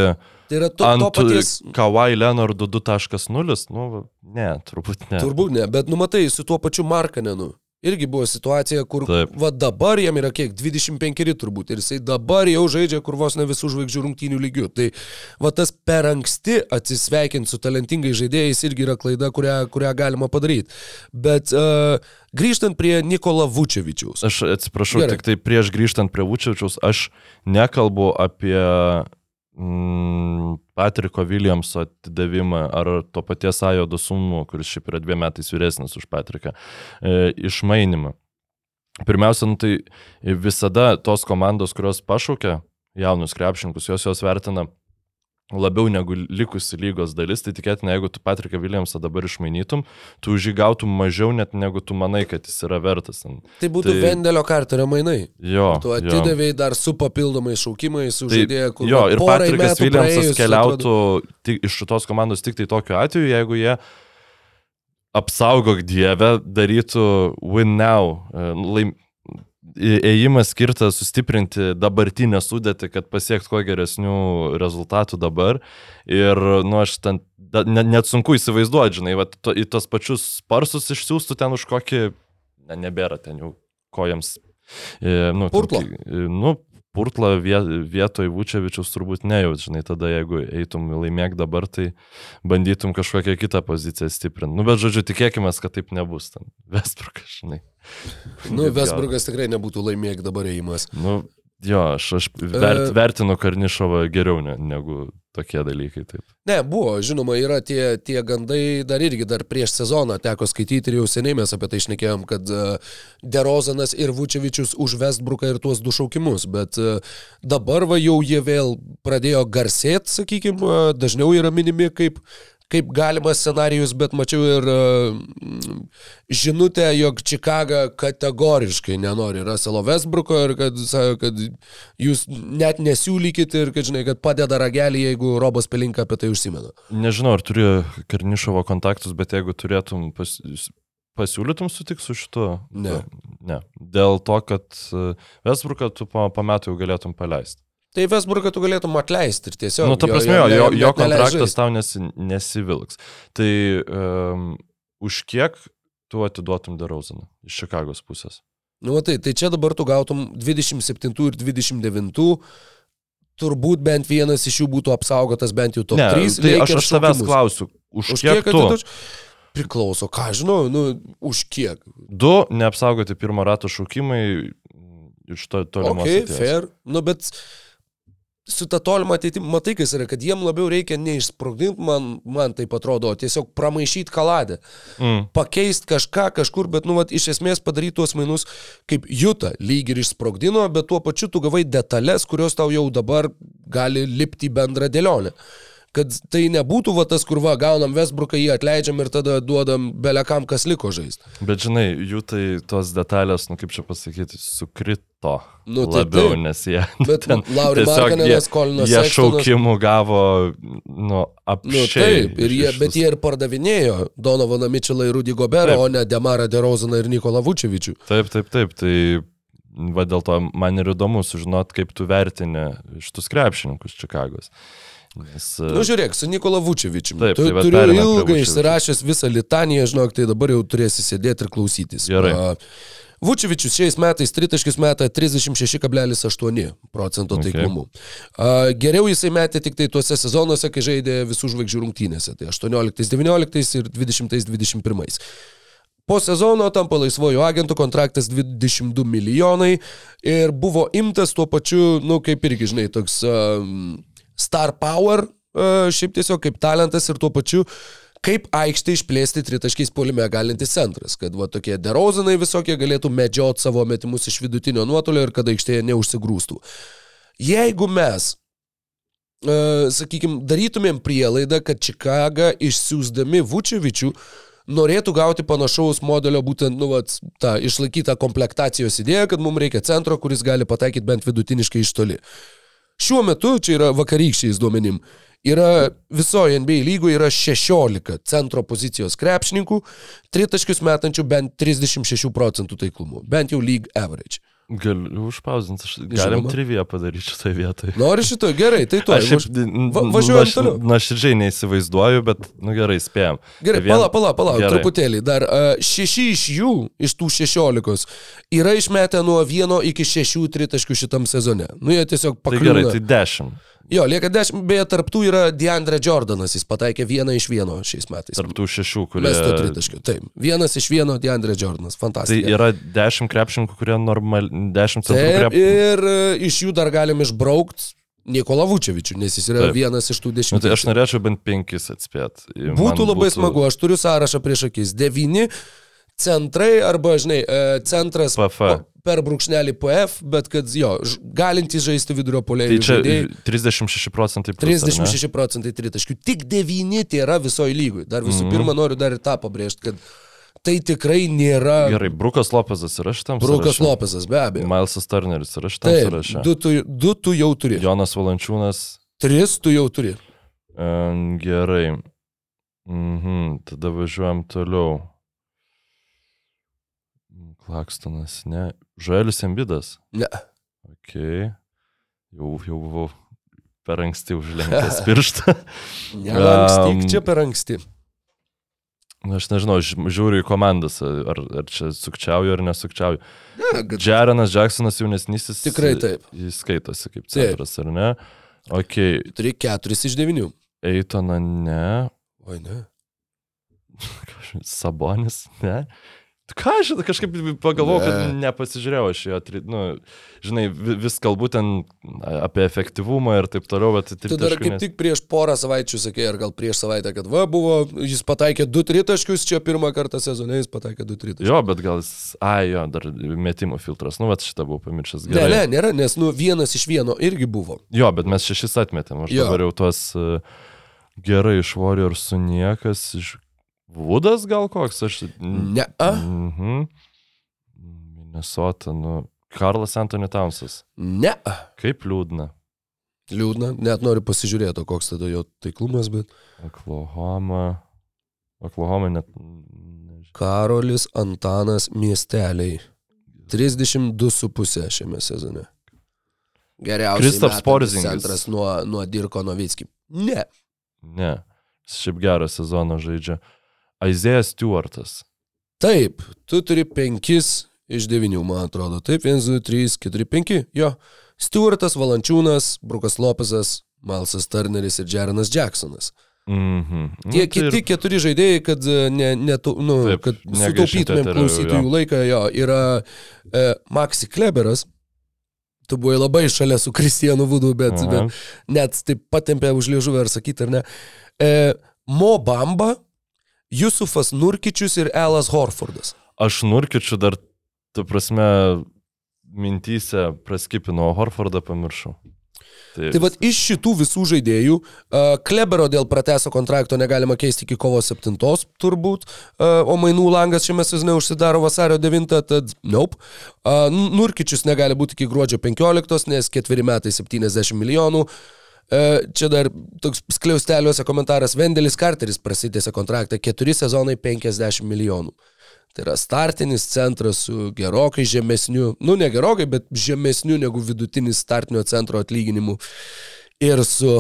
Tai yra to, to ant paties. Kawhi Leonardo 2.0? Nu, ne, turbūt ne. Turbūt ne, bet numatai, su tuo pačiu Markanenu. Irgi buvo situacija, kur Taip. va dabar jam yra kiek 25 turbūt ir jisai dabar jau žaidžia kur vos ne visų žvaigždžių rungtynių lygių. Tai va tas per anksti atsisveikinti su talentingai žaidėjais irgi yra klaida, kurią, kurią galima padaryti. Bet uh, grįžtant prie Nikola Vučevičiaus. Aš atsiprašau, Gerai. Tik tai prieš grįžtant prie Vučiačiaus, aš nekalbu apie Patriko Williamso atidavimą ar to paties Ajodo sūnų, kuris šiaip yra dviem metais vyresnis už Patriką, e, išmainimą. Pirmiausia, nu, tai visada tos komandos, kurios pašaukia jaunus krepšininkus, jos jos vertina labiau negu likusi lygos dalis, tai tikėtina, jeigu tu Patriką Williamsą dabar išmainytum, tu už jį gautum mažiau net negu tu manai, kad jis yra vertas. Tai būtų Tai-. Vendelio karterio mainai. Jo. Tu atidavėjai dar su papildomais šaukimais, Tai, sužaidėjai, kur jo, ir Patrikas Williamsas keliautų tik, iš šitos komandos tik tai tokiu atveju, jeigu jie apsaugok Dievę, darytų win now, e, laim, ėjimas skirtas sustiprinti dabartinę sudėtį, kad pasiektų kuo geresnių rezultatų dabar. Ir, nu, aš ten da, ne, net sunku įsivaizduoti, žinai, va, to, į tos pačius sparsus išsiųstų ten už kokį, ne, nebėra ten jau kojams. E, nu, ten Purtlo. kai- e, Nu, Vie- vietoj Vučevičius turbūt nejaut, žinai, tada jeigu eitum laimėk dabar, tai bandytum kažkokią kitą poziciją stiprinti. Nu, bet žodžiu, tikėkime, kad taip nebus ten. Vesbrukas, žinai. Nu, Vesburgas tikrai nebūtų laimėk dabar įimas. Nu, jo, aš, aš vert, E- vertinu Karnišovą geriau ne, negu tokie dalykai. Taip. Ne, buvo, žinoma, yra tie, tie gandai, dar irgi dar prieš sezoną teko skaityti ir jau seniai mes apie tai išnekėjom, kad uh, Derozanas ir Vučevičius už Westbrook'ą ir tuos du šaukimus, bet uh, dabar va jau jie vėl pradėjo garsėti, sakykime, dažniau yra minimi kaip kaip galimas scenarius, bet mačiau ir uh, žinutę, jog Čikaga kategoriškai nenori Russelo Westbrooko ir kad, kad jūs net nesiūlykit ir kad, žinai, kad padeda ragelį, jeigu Robas Pelinka apie tai užsimena. Nežinau, ar turi Karnišovo kontaktus, bet jeigu turėtum pas, pasiūlytum sutik su šituo? Ne. Ne. Dėl to, kad Vesbruką tu po, po metų jau galėtum paleisti. Tai Westbrook'ą tu galėtum atleisti ir tiesiog. Na, nu, ta prasme, jo, jo, jo neleist kontraktas tau nesi, nesivilks. Tai um, už kiek tu atiduotum Derauzaną iš Čikagos pusės? Nu, tai, tai čia dabar tu gautum 27 ir 29. Turbūt bent vienas iš jų būtų apsaugotas bent jau top ne, 3. tai aš, aš tavęs klausiu, už, Už kiek, kiek tu? atiduoč? Priklauso, ką žinau, nu, už kiek. Du neapsaugoti pirmo rato šaukimai iš to tolimos Ok, ateities. fair. Nu, bet su ta tolima ateitim, matai, kas yra, kad jiem labiau reikia neišsprogdinti, man, man tai atrodo, tiesiog pramaišyti kaladę. Mm. Pakeisti kažką kažkur, bet, nu, vat, iš esmės padaryti tuos mainus kaip Juta, lyg ir išsprogdino, bet tuo pačiu tu gavai detalės, kurios tau jau dabar gali lipti į bendrą dėlionę. Kad tai nebūtų va tas, kur va, gaunam Vesbruką, jį atleidžiam ir tada duodam belekam, kas liko žaisti. Bet žinai, jų tai tos detalės, nu kaip čia pasakyti, sukrito Nu, tai labiau, taip. nes jie... Bet ten Lauri tiesiog Markanenas, Kolinas Jie Sextonas- šaukimų gavo, nu, Nu, apšiai. taip, ir jie, bet jie ir pardavinėjo Donovaną Mitchellą ir Rudy Goberą, Taip. o ne Demarą Derozaną ir Nikolą Vučevičių. Taip, taip, taip. Tai va dėl to man ir įdomu sužinot, kaip tu vertini šitus krepšininkus Čikagos. Nes, Nu, žiūrėk, su Nikola Vučevičiumi. Taip, tu, tai turiu ilgai išsirašęs visą litaniją, žinok, tai dabar jau turėsi sėdėti ir klausytis. Gerai. A, Vučevičius šiais metais tritaškis meta 36,8 procento Okay. taiklumu. A, Geriau jisai metė tik tai tuose sezonuose, kai žaidė visų žvaigždžių rungtynėse. Tai 18-19 ir 20-21. Po sezono tampa laisvojų agentų kontraktas 22 milijonai ir buvo imtas tuo pačiu, nu kaip irgi, žinai, toks um, star power, uh, šiaip tiesiog kaip talentas ir tuo pačiu kaip aikštė išplėsti tritaškiais polime galintis centras, kad va tokie derozanai visokie galėtų medžiot savo metimus iš vidutinio nuotolio ir kad aikštėje neužsigrūstų. Jeigu mes uh, sakykime, darytumėm prielaidą, kad Čikaga išsiųsdami Vučevičių norėtų gauti panašaus modelio būtent, nu, vat, tą išlaikytą komplektacijos idėją, kad mums reikia centro, kuris gali pataikyti bent vidutiniškai iš toli. Šiuo metu, čia yra vakarykščiais duomenim, yra visoje NBA lygoje yra 16 centro pozicijos krepšininkų, tritaškius metančių bent 36 procentų taiklumu, bent jau league average. Galiu užpausinti, aš galim Žinoma. triviją padaryti šitoje vietoje. Nori šito? Gerai, tai tu. Aš šiaip Va- važiuojam toliau. nuoširdžiai neįsivaizduoju, bet, nu gerai, spėjom. Gerai, Tai vien- pala, pala, pala, Gerai. truputėlį. Dar uh, šeši iš jų, iš tų šešiolikos, yra išmetę nuo vieno iki šešių tritaškių šitam sezone. Nu, jie tiesiog Tai pakliūna. gerai, tai dešimt. Jo, lieka dešimt, beje, tarptų yra Deandre Jordanas, jis pataikė vieną iš vieno šiais metais. Tarptų šešių, kurie... Mesto tritaškių, taip. Vienas iš vieno Deandre Jordanas, Tai fantastika. yra dešimt krepšininkų, kurie normal... Dešimt centrų, Taip, kurie... ir e, iš jų dar galim išbraukti Nikola Vučevičių, nes jis yra Taip. Vienas iš tų Nu, dešimties. tai aš norėčiau bent penkis atspėti. Būtų labai būtų... smagu, aš turiu sąrašą prieš akis. Devyni centrai arba, žinai, e, centras PF. per brūkšnelį PF, bet kad jo, galintys žaisti vidurio Tai polėjų čia žaidėjai. 36 procentai. plus, ar ne? 36 procentai tritaškių. Tik 9 tai yra visoji lygui. Dar visų mm pirma noriu dar ir tą pabrėžti, kad tai tikrai nėra Gerai, Brukas Lopezas yra šitam Brukas sąraše? Lopesas, be abejo. Milesas Turneris yra šitam Taip, sąraše. du tu, du tu jau turi. Jonas Valančiūnas. Tris tu jau turi. Gerai. Mhm, tada važiuojam toliau. Klakstonas, ne. Žuelis Embidas. Ne. Ok. Jau, jau buvau per anksti užlenkęs pirštą. Nelankstyk, Am, čia per anksti. Na, Aš nežinau, žiūriu į komandas, ar, ar čia sukčiauju ar nesukčiauju. Ne, kad- Jarenas Jacksonas jaunesnysis. Tikrai taip. Jis skaitosi kaip Taip. centras, ar ne? Ok, Turi keturis iš devinių. Eitona ne. Oi, ne. Sabonis, ne. Ką aš kažkaip pagalvojau, kad Ne. nepasižiūrėjau aš jo, nu, žinai, vi- vis kalbu ten apie efektyvumą ir taip toliau, bet tai Tu dar kaip tik prieš porą savaičių sakė, ar gal prieš savaitę, kad va, buvo, jis pataikė du tritaškius, čia pirmą kartą sezone jis pataikė du tritaškius. Jo, bet gal jis, ai jo, dar metimų filtras, nu, bet šitą buvau pamiršęs Ne, gerai. ne, nėra, nes nu vienas iš vieno irgi buvo. Jo, bet mes šešis atmetėm, aš Jo. dabar jau tuos uh, gerai iš Warriors su niekas, iš Vudas gal koks, aš... Ne? Mhm. Minnesota, nu. Karlas Anthony Townsas. Ne. Kaip liūdna. Liūdna, net noriu pasižiūrėti, koks tada jo taiklumas, bet Oklahoma. Oklahoma net. Karolis Antanas miesteliai. 32,5 šiame sezone. Geriausias Kristaps Porzingis. centras nuo, nuo Dirko Novitski. Ne. Ne. Šiaip gerą sezoną žaidžia. Aizėjas Stewartas. Taip, tu turi 5 iš 9, man atrodo. Taip, 1, 2, 3, 4, 5. Jo. Stewartas, Valančiūnas, Brukas Lopezas, Malsas Turneris ir Jarenas Jacksonas. Mhm. Tie Nu, tai ir- kiti keturi žaidėjai, kad, e, ne, ne, nu, Taip, kad sutaupytumėm klausytojų laiką, jo, yra e, Maxi Kleberas. Tu buvai labai šalia su Kristijanu Vudu, bet, Aha. bet net taip patempė už liežuvę ar sakyti, ar ne. E, Mo Bamba, Jusufas Nurkičius ir Elas Horfordas. Aš nurkičiu dar, tu prasme, mintyse praskipinau, Horfordą pamiršau. Tai vad iš šitų visų žaidėjų, uh, Klebero dėl prateso kontrakto negalima keisti iki kovo 7 turbūt, uh, o mainų langas šiame sezone užsidaro vasario 9, tad nope. Uh, Nurkičius negali būti iki gruodžio 15, nes ketveri metai 70 milijonų. Uh, čia dar toks skliausteliuose komentaras, Vendelis Carteris prasitėsi kontraktą 4 sezonai 50 milijonų. Tai yra startinis centras su gerokai žemesniu, nu ne gerokai, bet žemesniu negu vidutinis startinio centro atlyginimu ir su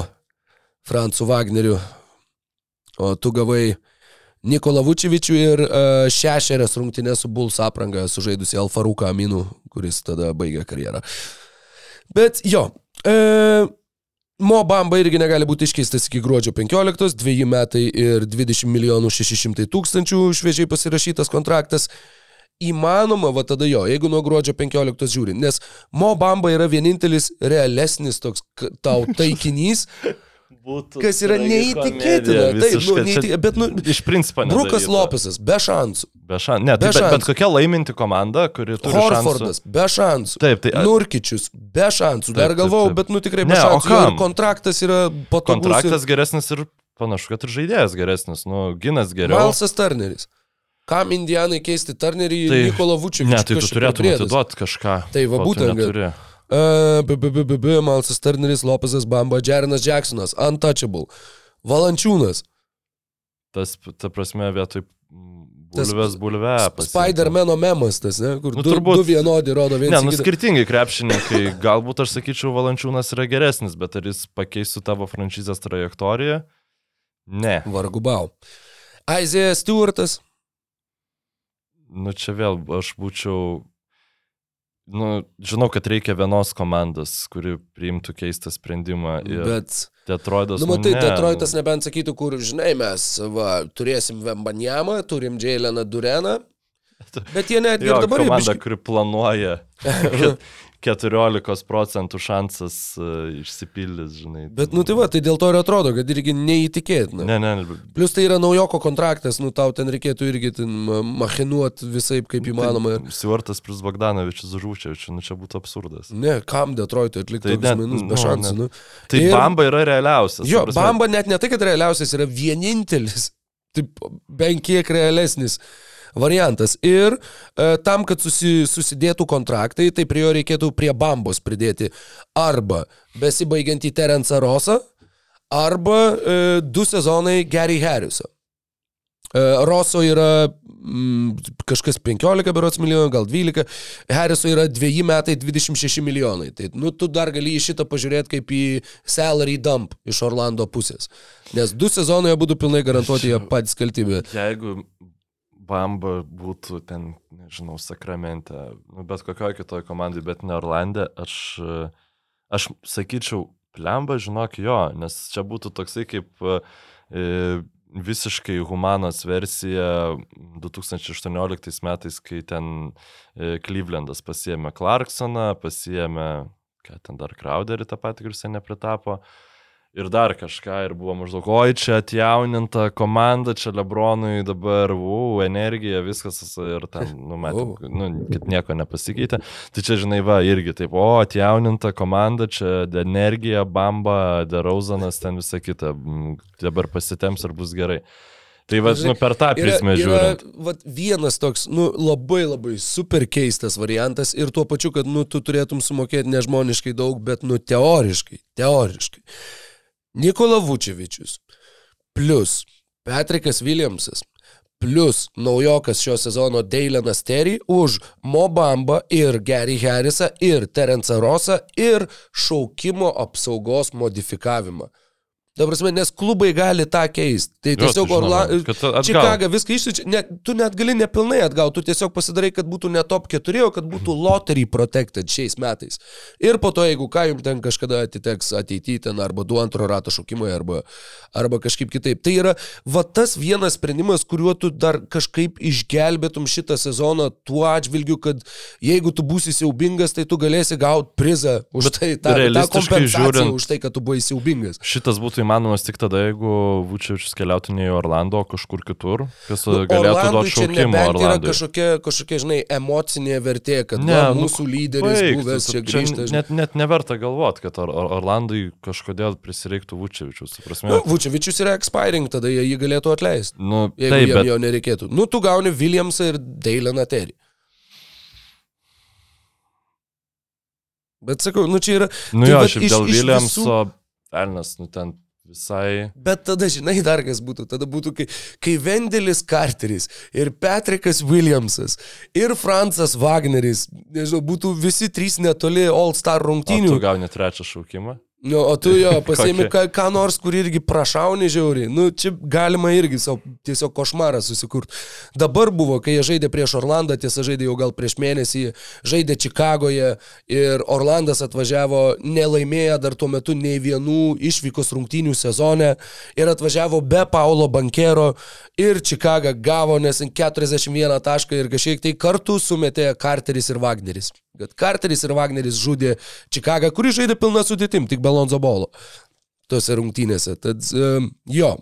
Francu Wagneriu. O tu gavai Nikola Vučevičių ir uh, šešerias rungtynės su Bulls apranga sužaidusi Alfaruką Aminu, kuris tada baigė karjerą. Bet jo, e, Mo Bamba irgi negali būti iškeistas iki gruodžio 15, 2 metai ir 20 milijonų 600 tūkstančių šviežiai pasirašytas kontraktas. Įmanoma, va tada jo, jeigu nuo gruodžio 15 žiūri, nes Mo Bamba yra vienintelis realesnis toks tau taikinys, Būtų kas yra neįtikėtina. Taip, nu, neįtik... bet nu, Iš principo. Brukas nedaryta. Lopesas, be šansų. Be šansų. Ne, Be tai, bet, bet šansų. kokia laiminti komanda, kuri turi Horfordas, be šansų. Taip, tai- Nurkičius, be šansų. Taip, Dar galvojau, bet nu tikrai be Ne, o šansų. Jo, Ir kontraktas yra patogus. Kontraktas geresnis ir panašu, kad ir žaidėjas geresnis. Nu, ginas ir geriau. Malsas Turneris. Kam Indianai keisti Turnerį į Tai- Nikolą Vučičių? Ne, tai tu turėtum atiduoti kažką. Tai va, būtent, neturi. Uh, b, b, b, b, b, Malsas Turneris, Lopezas Bamba, Jarenas Jacksonas, Untouchable, Valančiūnas, Tas, ta prasme, vietoj bulvės pasiimti. Spider-Mano memas tas, ne, kur Nu, du, turbūt- du vienodi rodo Ne, vienas. nu į kitą. skirtingai krepšininkai. Galbūt aš sakyčiau, Valančiūnas yra geresnis, bet ar jis pakeistų tavo franšizės trajektoriją? Ne. Vargu bau. Aizėjas Stewartas, Nu čia vėl aš būčiau. Nu, žinau, kad reikia vienos komandos, kuri priimtų keistą sprendimą. Bet... Detroitas. Nu, matai, ne, Detroitas nebent sakytų, kur, žinai, mes va, turėsim Vembanjamą, turim Jaileną Dureną, Bet jie netgi Jo, ir dabar jau komanda, biškį- kuri planuoja 14 procentų šansas uh, išsipildys, žinai. Bet, nu tai va, tai dėl to ir atrodo, kad irgi neįtikėtina. Ne, ne, ne. Plus tai yra naujoko kontraktas, nu tau ten reikėtų irgi machinuoti visai kaip įmanoma. Ir... Sivartas plus Bogdanovičius Žūčiavičius, nu čia būtų absurdas. Ne, kam Detroitui atlikti Tai net- mainus be nu, šansų. Nu. Tai Ir-. Bamba yra realiausias. Jo, prasme. Bamba net ne tai, kad realiausias, yra vienintelis, taip bent kiek realesnis variantas. Ir e, tam, kad susi, susidėtų kontraktai, tai prie jo reikėtų prie Bambos pridėti arba besibaigiantį Terence Rosą, arba e, du sezonai Gary Harrisą. E, Roso yra mm, kažkas 15 berots milijonų, gal 12, Harriso yra 2 metai 26 milijonai. Tai nu, tu dar gali į šitą pažiūrėti kaip į salary dump iš Orlando pusės. Nes du sezonai būtų pilnai garantuoti, jie patys kalti, bet... Jeigu Bamba būtų ten, nežinau, Sakramente, nu, bet kokioje kitoje komandai, bet ne Orlande, aš, e, aš sakyčiau, plemba, žinok, jo, nes čia būtų toksai kaip e, visiškai humanos versija 2018 metais, kai ten e, Clevelandas pasiemė Clarksoną, pasiemė, ką ten dar Crowderį tą patį, kuris ten nepritapo. Ir dar kažką, ir buvo maždaug, oi, čia atjauninta komanda, čia Lebronui dabar, u, energija, viskas, ir ten, nu, matėm, nu, kad nieko nepasikeitė. Tai čia, žinai, va, irgi taip, o, atjauninta komanda, čia energija, bamba, derauzanas, ten visa kita, dabar pasitems ir bus gerai. Tai va, nu, per tą prizmę žiūrint. vat, vienas toks, nu, labai labai super keistas variantas ir tuo pačiu, kad, nu, tu turėtum sumokėti nežmoniškai daug, bet, nu, teoriškai, teoriškai. Nikola Vučevičius plus Patrikas Williamsas plus naujokas šio sezono Deilenas Terry už Mobamba ir Gary Harrisą ir Terence Rosą ir šaukimo apsaugos modifikavimą. Dabar, nes klubai gali tą keisti. Tai tiesiog tai žinoma, Orla... Čikaga viską išsičia, ne, tu net gali nepilnai atgal, tu tiesiog pasidarai, kad būtų ne top 4, o kad būtų lottery protected šiais metais. Ir po to, jeigu ką jums ten kažkada atiteks ateityje, ten arba du antro rato šaukimai, arba, arba kažkaip kitaip. Tai yra va tas vienas sprendimas, kuriuo tu dar kažkaip išgelbėtum šitą sezoną tuo atžvilgiu, kad jeigu tu būsi siaubingas, tai tu galėsi gauti prizą už tai, tą, tą kompensaciją žiūrint- už tai, kad tu buvai siaubingas. Šitas būtų įmanomas tik tada, jeigu Vučiavičius keliautų ne į Orlando, o kažkur kitur, kas Nu, galėtų duoti šaukimą nebent yra kažkokia, kažkokia, žinai, emocinė vertė, kad ne, va, nu, mūsų lyderis baik, buvęs čia grįžta. Net, net neverta galvoti, kad Or Or Orlandui kažkodėl prisireiktų Prasme, Nu, Vučevičius yra expiring, tada jie jį galėtų atleisti. nu, Jeigu taip, jam bet jo nereikėtų. Nu, tu gauni Williamsą ir Deileną Terry. Bet sakau, nu čia yra. Nu tai jo, šiaip dėl Williamso, visų- Elnas, nu ten visai... Bet tada, žinai, dar kas būtų. Tada būtų, kai, kai Vendelis Carteris ir Patrikas Williamsas ir Francas Wagneris, nežinau, būtų visi trys netoli All Star O rungtynių. tu gauni trečią šaukimą? Nu, o tu jo pasiemi ką, ką nors, kur irgi prašauni žiauriai. Nu, čia galima irgi savo tiesiog košmarą susikurti. Dabar buvo, kai jie žaidė prieš Orlandą, tiesa žaidė jau gal prieš mėnesį, žaidė Čikagoje ir Orlandas atvažiavo nelaimėję dar tuo metu nei vienų išvykos rungtynių sezone ir atvažiavo be Paulo Bankero ir Čikaga gavo nes 41 tašką ir kažkiek tai kartu sumetė Carteris ir Wagneris. Kad Carteris ir Wagneris žudė Čikagą, kuri žaidė pilna sudėtim, tik Belonzo bolo tose rungtynėse. Tad um, jo,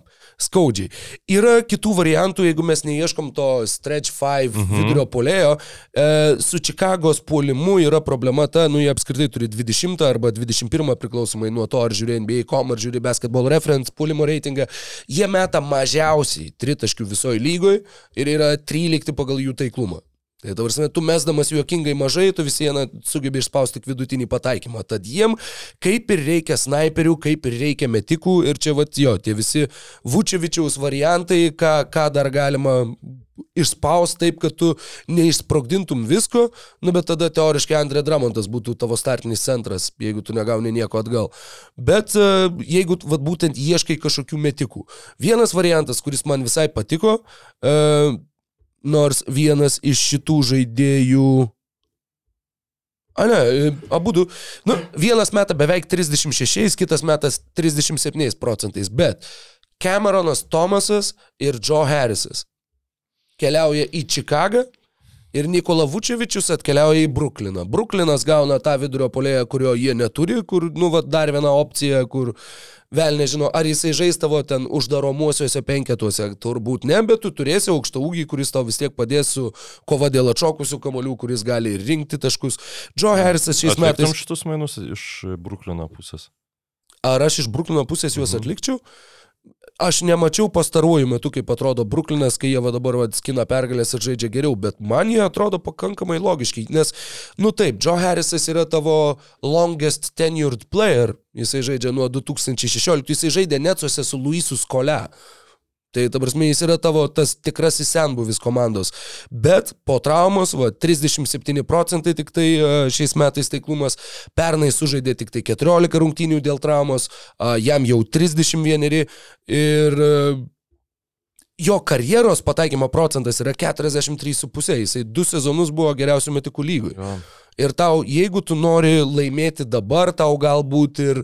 skaudžiai. Yra kitų variantų, jeigu mes neieškom to stretch 5 mhm. vidurio polėjo. E, su Čikagos puolimu yra problema ta, nu jie apskritai turi 20 arba 21 priklausomai nuo to, ar žiūri NBA.com, ar žiūri basketball reference puolimo reitingą. Jie meta mažiausiai tritaškių visoje lygoje ir yra 13 pagal jų taiklumą. Tai dabar, tu mesdamas juokingai mažai, tu vis vieną sugebi išspausti tik vidutinį pataikymą. Tad jiem kaip ir reikia snaiperių, kaip ir reikia metikų ir čia, va, jo, tie visi Vučevičiaus variantai, ką, ką dar galima išspausti taip, kad tu neišsprogdintum visko, nu bet tada teoriškai Andrė Dramontas būtų tavo startinis centras, jeigu tu negauni nieko atgal. Bet e, jeigu vat, būtent ieškai kažkokių metikų. Vienas variantas, kuris man visai patiko, uh, nors vienas iš šitų žaidėjų. A ne, abu du. Nu, vienas meta beveik 36, kitas metas 37 procentais, bet Cameronas Thomasas ir Joe Harrisas keliauja į Čikagą ir Nikola Vučevičius atkeliauja į Brukliną. Bruklinas gauna tą vidurio polėją, kurio jie neturi, kur, nu, va, dar viena opcija, kur vėl nežinau, ar jisai žaistavo ten uždaromuosiuose penketuose, turbūt ne, bet tu turėsi aukštą ūgį, kuris tau vis tiek padės su kova dėl atšokusių kamolių, kuris gali ir rinkti taškus. Joe Harrisas šiais Atliktum metais. šitus mainus iš Bruklino pusės. Ar aš iš Bruklino pusės juos atlikčiau? Aš nemačiau pastaruoju metu, kaip atrodo Bruklinas, kai jie va dabar va, skina pergalės ir žaidžia geriau, bet man jie atrodo pakankamai logiški, nes, nu taip, Joe Harrisas yra tavo longest tenured player, jisai žaidžia nuo 2016, jisai žaidė Netsuose su Luisu Skole. Tai, ta prasme, jis yra tavo tas tikrasis senbuvis komandos. Bet po traumos, va, 37 procentai tik tai e, šiais metais taiklumas, pernai sužaidė tik tai 14 rungtynių dėl traumos, jam jau 31 ir e, jo karjeros pataikymo procentas yra 43,5, jisai du sezonus buvo geriausių metikų lygui. Jo. Ir tau, jeigu tu nori laimėti dabar, tau galbūt ir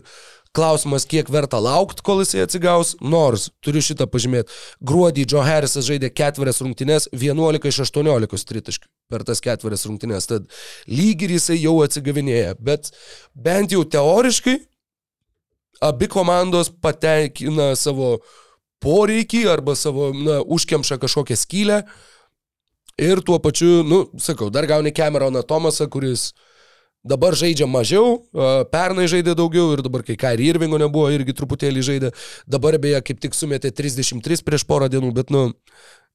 klausimas, kiek verta laukti, kol jisai atsigaus, nors turiu šitą pažymėti. Gruodį Joe Harrisas žaidė ketverias rungtynes, 11 iš 18 tritaškių per tas ketverias rungtynes, tad lyg ir jisai jau atsigavinėja, bet bent jau teoriškai abi komandos pateikina savo poreikį arba savo, na, užkemša kažkokią skylę. Ir tuo pačiu, nu, sakau, dar gauni Cameroną Tomasą, kuris dabar žaidžia mažiau, pernai žaidė daugiau ir dabar, kai Kairi Irvingo nebuvo, irgi truputėlį žaidė, dabar beje kaip tik sumetė 33 prieš porą dienų, bet, nu,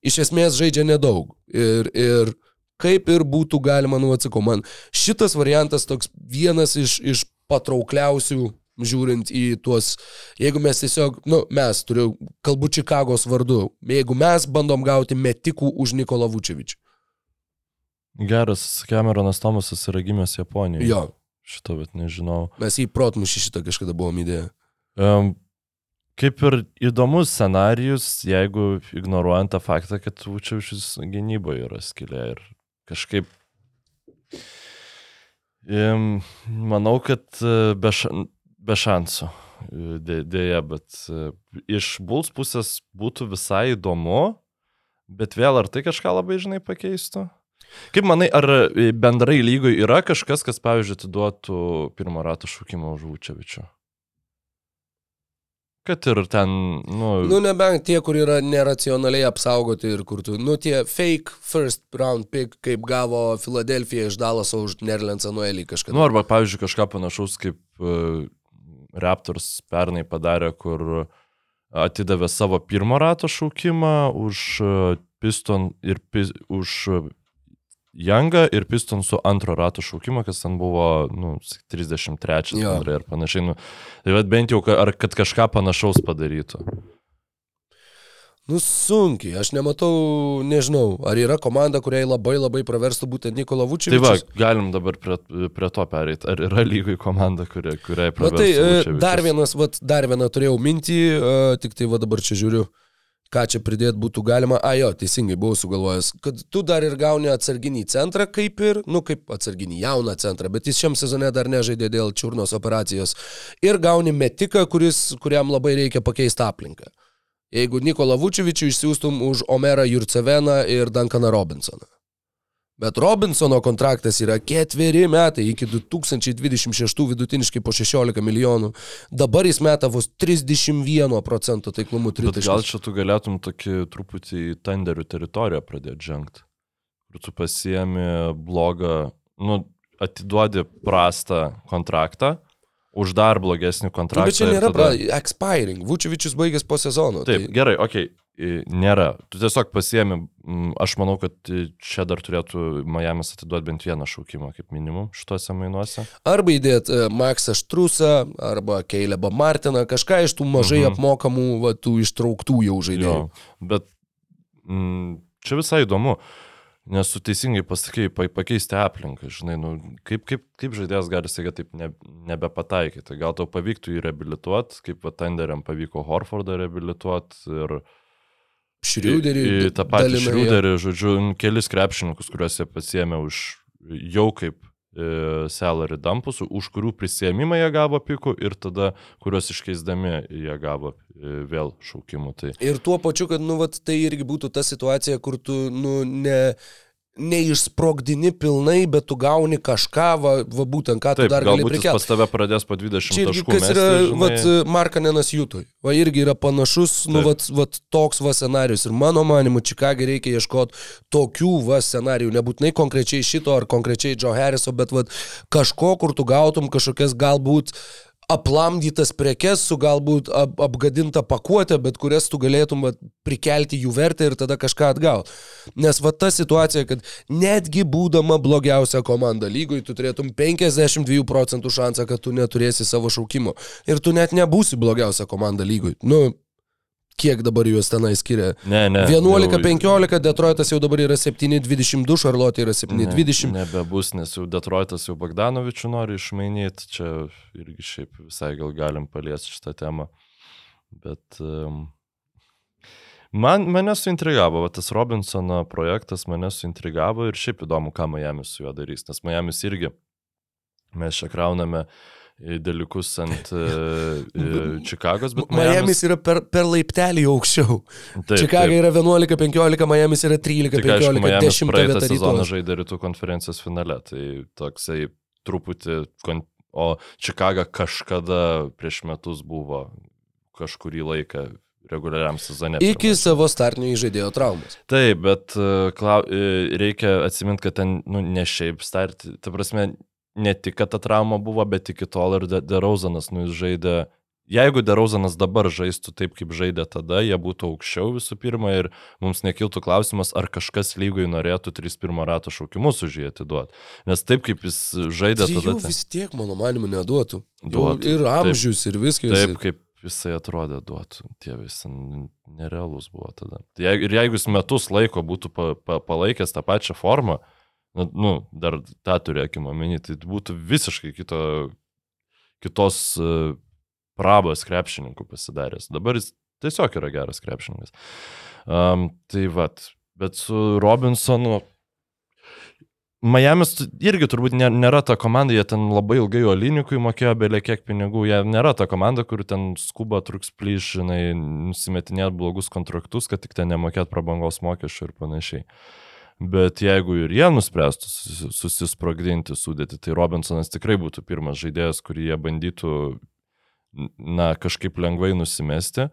iš esmės žaidžia nedaug. Ir, ir kaip ir būtų galima, nu, atsakau, man šitas variantas toks vienas iš, iš patraukliausių žiūrint į tuos, jeigu mes tiesiog, nu, mes, turiu, kalbu Čikagos vardu, jeigu mes bandom gauti metikų už Nikolą Vučevičių. Geras Cameronas Tomasas yra gimęs Japonijoje. Jo, Šito, bet nežinau. mes jį protmušį šitą kažkada buvom įdėję. Um, kaip ir įdomus scenarius, jeigu ignoruojant tą faktą, kad Vučiavičius gynyboje yra skilė ir kažkaip um, manau, kad e, be, ša, be šansų. e, dė- Dėja, bet e, iš Bulls pusės būtų visai įdomu, bet vėl ar tai kažką labai žinai pakeistų? Kaip manai, ar e, bendrai lygoj yra kažkas, kas, pavyzdžiui, atiduotų pirmo rato šūkimą už Vučiavičių? Kad ir ten, nu, Nu, nebent tie, kur yra neracionaliai apsaugoti ir kur tu, nu, tie fake first round pick, kaip gavo Filadelfija iš Dalaso už Nerlensą Noelį kažkada. nu, arba, pavyzdžiui, kažką panašaus kaip uh, Raptors pernai padarė, kur atidavė savo pirmo rato šaukimą už uh, Piston ir pis, už uh, Youngą ir Pistonsų antro rato šaukimą, kas ten buvo, nu, 33 Jo. bendrai ir panašiai. Nu, tai vad bent jau, ar kad kažką panašaus padarytų. Nu, sunkiai, aš nematau, nežinau, ar yra komanda, kuriai labai labai praverstų būtent Nikola Tai va, galim dabar prie, prie to pereiti. Ar yra lygoj komanda, kuria, kuriai Na tai praverstų e, Vučevičius? dar vienas, vat, dar vieną turėjau mintį, e, tik tai va dabar čia žiūriu, ką čia pridėti būtų galima. A jo, teisingai buvau sugalvojęs, kad tu dar ir gauni atsarginį centrą, kaip ir, nu kaip atsarginį jauną centrą, bet jis šiam sezone dar nežaidė dėl čiurnos operacijos. Ir gauni metiką, kuris, kuriam labai reikia pakeisti aplinką. Jeigu Nikola Vučevičių išsiųstum už Omerą Jurceveną ir Duncaną Robinsoną. Bet Robinsono kontraktas yra ketveri metai iki 2026 vidutiniškai po 16 milijonų. Dabar jis meta vos 31 procentų taiklumu Bet gal tritaškių. čia tu galėtum tokį truputį į tenderių teritoriją pradėti žengti. Kur tu pasiemi blogą, nu, atiduodi prastą kontraktą už dar blogesnį Nu, kontraktą. bet čia ir nėra tada- expiring. Vučevičius baigęs po sezono. Taip, Tai... gerai, okei, okay, nėra. Tu tiesiog pasiemi, aš manau, kad čia dar turėtų Miami's atiduoti bent vieną šaukimą, kaip minimum, šituose mainuose. Arba įdėt e, Maksą Štrusą, arba Keilebą Martiną, kažką iš tų mažai Mhm. apmokamų, va, tų ištrauktų jau žaidėjų. Jo, bet mm, čia visai įdomu, nes tu teisingai pasakai, pa, pakeisti aplinką, žinai, nu, kaip, kaip, kaip žaidėjas gali staiga taip ne, nebepataikyti. Gal tau pavyktų jį reabilituoti, kaip va Tenderiam pavyko Horfordą reabilituoti ir Šriuderį. į, tą patį. Šriuderį, žodžiu, kelis krepšininkus, kuriuos jie pasiemė už jau kaip e, salary dumpus, už kurių prisėmimą jie gavo pikų ir tada, kuriuos iškeisdami jie gavo e, vėl šaukimų. Tai Ir tuo pačiu, kad, nu, vat, tai irgi būtų ta situacija, kur tu, nu, ne, neišsprogdini pilnai, bet tu gauni kažką, va, va būtent ką tu Taip, dar gali prikelti. pas tave pradės po 20 Čia irgi kas yra, mesti, žinai. vat, Markanenas Jutui. Va irgi yra panašus, nu, Taip. vat, vat toks va scenarius. Ir mano manimu, Čikagai reikia ieškoti tokių va scenarijų. Nebūtinai konkrečiai šito ar konkrečiai Joe Harriso, bet vat kažko, kur tu gautum kažkokias galbūt aplamdytas prekes su galbūt ap, apgadinta pakuotė, bet kurias tu galėtum vat, prikelti jų vertę ir tada kažką atgauti. Nes va ta situacija, kad netgi būdama blogiausia komanda lygoj, tu turėtum 52 procentų šansą, kad tu neturėsi savo šaukimo. Ir tu net nebūsi blogiausia komanda lygoj. Nu, kiek dabar juos tenai skiria? Ne, ne. 11-15, Detroitas jau dabar yra 7-22, Šarlotė yra 7-20. Ne, nebebus, nes jau Detroitas jau Bagdanovičių nori išmainyti, čia irgi šiaip visai gal galim paliesti šitą temą. Bet um, man, mane suintrigavo, va, tas Robinsono projektas mane suintrigavo ir šiaip įdomu, ką Miami su juo darys, nes Miami's irgi mes čia krauname į dalykus ant uh, Čikagos, bet Miami's yra per, per laiptelį aukščiau. Taip, Čikaga taip. yra 11-15, Miami's yra Tik aišku, 13-15, Miami 10 praeitą vietą sezoną žaidė rytų konferencijos finale, tai toksai truputį, o Čikaga kažkada prieš metus buvo kažkurį laiką reguliariam sezone. Iki savo startinio įžaidėjo traumos. Taip, bet e, klau... e, reikia atsiminti, kad ten, nu, ne šiaip start, ta prasme, ne tik, kad ta trauma buvo, bet iki tol ir De- Derauzanas, nu, jis žaidė. Jeigu Derauzanas dabar žaistų taip, kaip žaidė tada, jie būtų aukščiau visų pirma ir mums nekiltų klausimas, ar kažkas lygoj norėtų 3-1 rato šaukimus už jį atiduoti. Nes taip, kaip jis žaidė Trijų tada. tai- vis tiek, mano manimu, neduotų. Duotų, Ir taip. amžius, ir viskas. Taip, kaip jisai atrodė duotų. Tie visi n- nerealus buvo tada. Tai Ir jeigu jis metus laiko būtų pa, pa, palaikęs tą pačią formą, nu, nu dar tą turėkime omeny, tai būtų visiškai kito, kitos uh, prabos krepšininkų pasidaręs. Dabar jis tiesiog yra geras krepšininkas. Um, tai vad, bet su Robinsonu Miami's irgi turbūt nė- nėra ta komanda, jie ten labai ilgai Olinikui mokėjo belė kiek pinigų, jie nėra ta komanda, kur ten skuba truks plyš, žinai, nusimetinėt blogus kontraktus, kad tik ten nemokėt prabangos mokesčių ir panašiai. Bet jeigu ir jie nuspręstų susi- susisprogdinti sudėti, tai Robinsonas tikrai būtų pirmas žaidėjas, kurį jie bandytų, na, kažkaip lengvai nusimesti.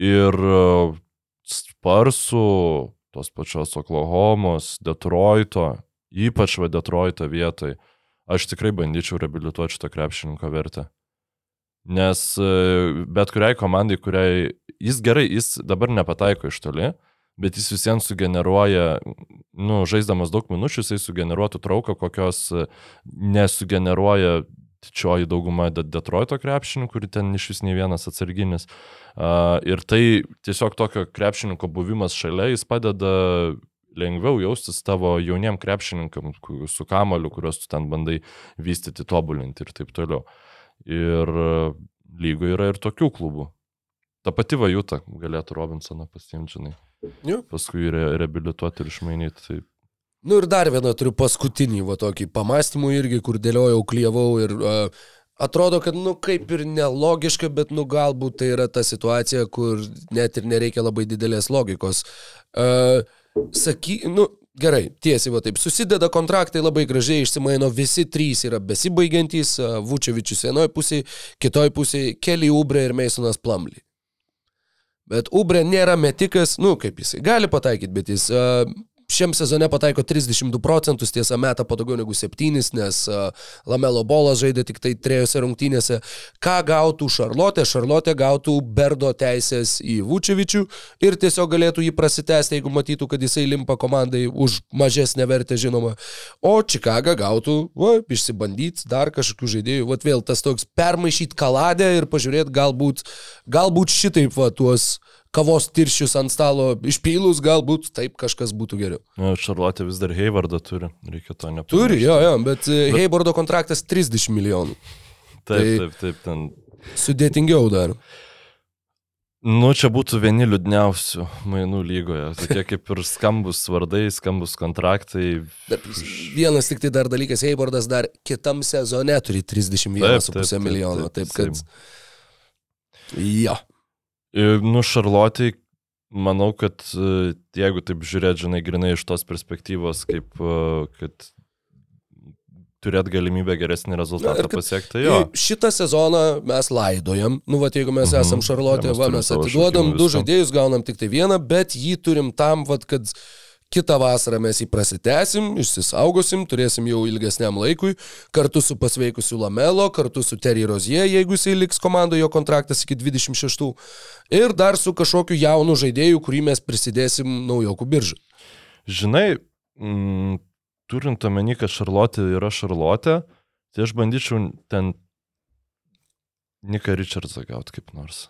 Ir e, Sparsų, tos pačios Oklahomos, Detroito, ypač va Detroito vietoj, aš tikrai bandyčiau reabilituoti šito krepšininko vertę. Nes e, bet kuriai komandai, kuriai jis gerai, jis dabar nepataiko iš toli, bet jis visiems sugeneruoja, nu, žaisdamas daug minučių, jisai sugeneruotų trauką, kokios e, nesugeneruoja didžioji dauguma De- Detroito krepšininkų ir ten iš vis nei vienas atsarginis. Ir tai tiesiog tokio krepšininko buvimas šalia, jis padeda lengviau jaustis tavo jauniem krepšininkam su kamoliu, kuriuos tu ten bandai vystyti, tobulinti ir taip toliau. Ir uh, lygoje yra ir tokių klubų. Ta pati vajuta galėtų Robinsoną pasiimti, žinai. Jo. Paskui re reabilituoti ir išmainyti. Tai Nu ir dar vieną turiu paskutinį, va tokį pamastymų irgi, kur dėliojau, klyjavau ir uh, atrodo, kad, nu, kaip ir nelogiška, bet, nu, galbūt tai yra ta situacija, kur net ir nereikia labai didelės logikos. Uh, saky, nu, gerai, tiesiai va taip, susideda kontraktai labai gražiai, išsimaino, visi trys yra besibaigiantys, Vučevičius vienoje pusėje, kitoje pusėje, Kelly Ubre ir Meisonas Plumly. Bet Ubre nėra metikas, nu, kaip jisai gali pataikyti, bet jis uh, šiam sezone pataiko 32 procentus, tiesa, meta po daugiau negu 7, nes uh, Lamelo Bolas žaidė tik tai trejose rungtynėse. Ką gautų Šarlotė? Šarlotė gautų Berdo teisės į Vučevičių ir tiesiog galėtų jį prasitęsti, jeigu matytų, kad jisai limpa komandai už mažesnę vertę, žinoma. O Čikaga gautų, va, išsibandyti dar kažkokių žaidėjų. Vat vėl tas toks permaišyti kaladę ir pažiūrėti galbūt, galbūt šitaip va tuos kavos tirščius ant stalo išpylus, galbūt taip kažkas būtų geriau. nu, Šarlotė vis dar Heivardą turi, reikia to nepamiršti. Turi, jo, jo, bet, bet... Heibordo kontraktas 30 milijonų. Taip, tai- taip, taip, ten. Sudėtingiau dar. Nu, čia būtų vieni liūdniausių mainų lygoje. Tokie kaip ir skambus vardai, skambus kontraktai. Dar Vienas tik tai dar dalykas, Heibordas dar kitam sezone turi 31,5 Taip, taip, taip, milijono, taip, taip kad... taip. Jo. Nu, Šarlotė Manau, kad e, jeigu taip žiūrėt, žinai, grinai iš tos perspektyvos, kaip, e, kad turėt galimybę geresnį rezultatą kad- pasiekti, tai jo. Šitą sezoną mes laidojam. Nu, va, jeigu mes Mhm. esam Šarlotė, Ja, mes va, mes atiduodam du žaidėjus, gaunam tik tai vieną, bet jį turim tam, va, kad kitą vasarą mes jį prasitęsim, išsisaugosim, turėsim jau ilgesniam laikui, kartu su pasveikusiu Lamelo, kartu su Terry Rozie, jeigu jisai liks komandoje, jo kontraktas iki 26. Ir dar su kažkokiu jaunu žaidėju, kurį mes prisidėsim naujokų biržą. Žinai, mm, turint omeny, kad Šarlotė yra Šarlotė, tai aš bandyčiau ten Niką Richardsą gauti kaip nors.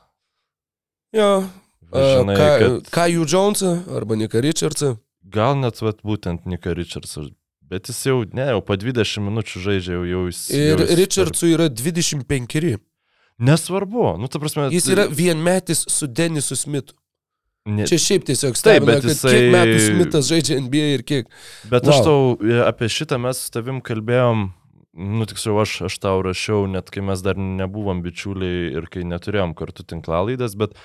Jo. Žinai, ką, kad ką jų Jonesą arba Nika Richardsą. Gal net vat, būtent Niką Richardsą, bet jis jau, ne, jau po 20 minučių žaidžia, jau, jau jis... Ir jau jis Richardsui yra 25. Nesvarbu, nu ta prasme. Jis yra vienmetis su Denisu Smitu. Ne, Čia šiaip tiesiog stebina, kad jisai- kiek metų Smithas žaidžia NBA ir kiek. Bet Vau. aš tau e, apie šitą mes su tavim kalbėjom, nu tiksliau aš, aš tau rašiau, net kai mes dar nebuvom bičiuliai ir kai neturėjom kartu tinklalaidės, bet,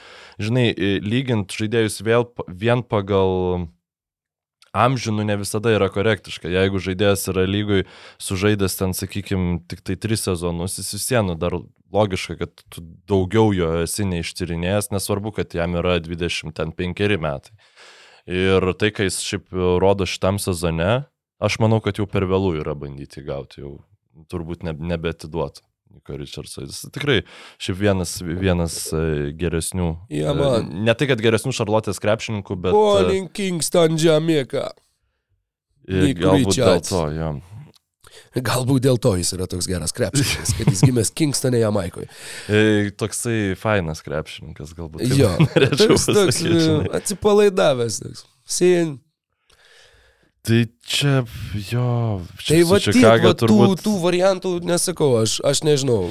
žinai, e, lygint žaidėjus vėl vien pagal amžių nu, ne visada yra korektiška. Jeigu žaidėjas yra lygoj sužaidęs ten, sakykime, tik tai tris sezonus, jis vis vienu dar logiška, kad tu daugiau jo esi neištyrinėjęs, nesvarbu, kad jam yra 25 metai. Ir tai, kai jis šiaip rodo šitam sezone, aš manau, kad jau per vėlų yra bandyti gauti, jau turbūt ne, Niko Richardso. Jis tikrai šiaip vienas, vienas e, geresnių. Ja, e, man. Ne tai, kad geresnių Šarlotės krepšininkų, bet... e, Morning Kingston Jamaica. Galbūt dėl Richards. to, jo. Galbūt dėl to jis yra toks geras krepšininkas, kad jis gimęs Kingstone, Jamaikoje. Toksai fainas krepšininkas, galbūt. Jo, toks, toks atsipalaidavęs. Toks. Sien. Tai čia, jo, Tai čia va, su tiek, Čikaga va tų, turbūt. tų variantų nesakau, aš, aš nežinau.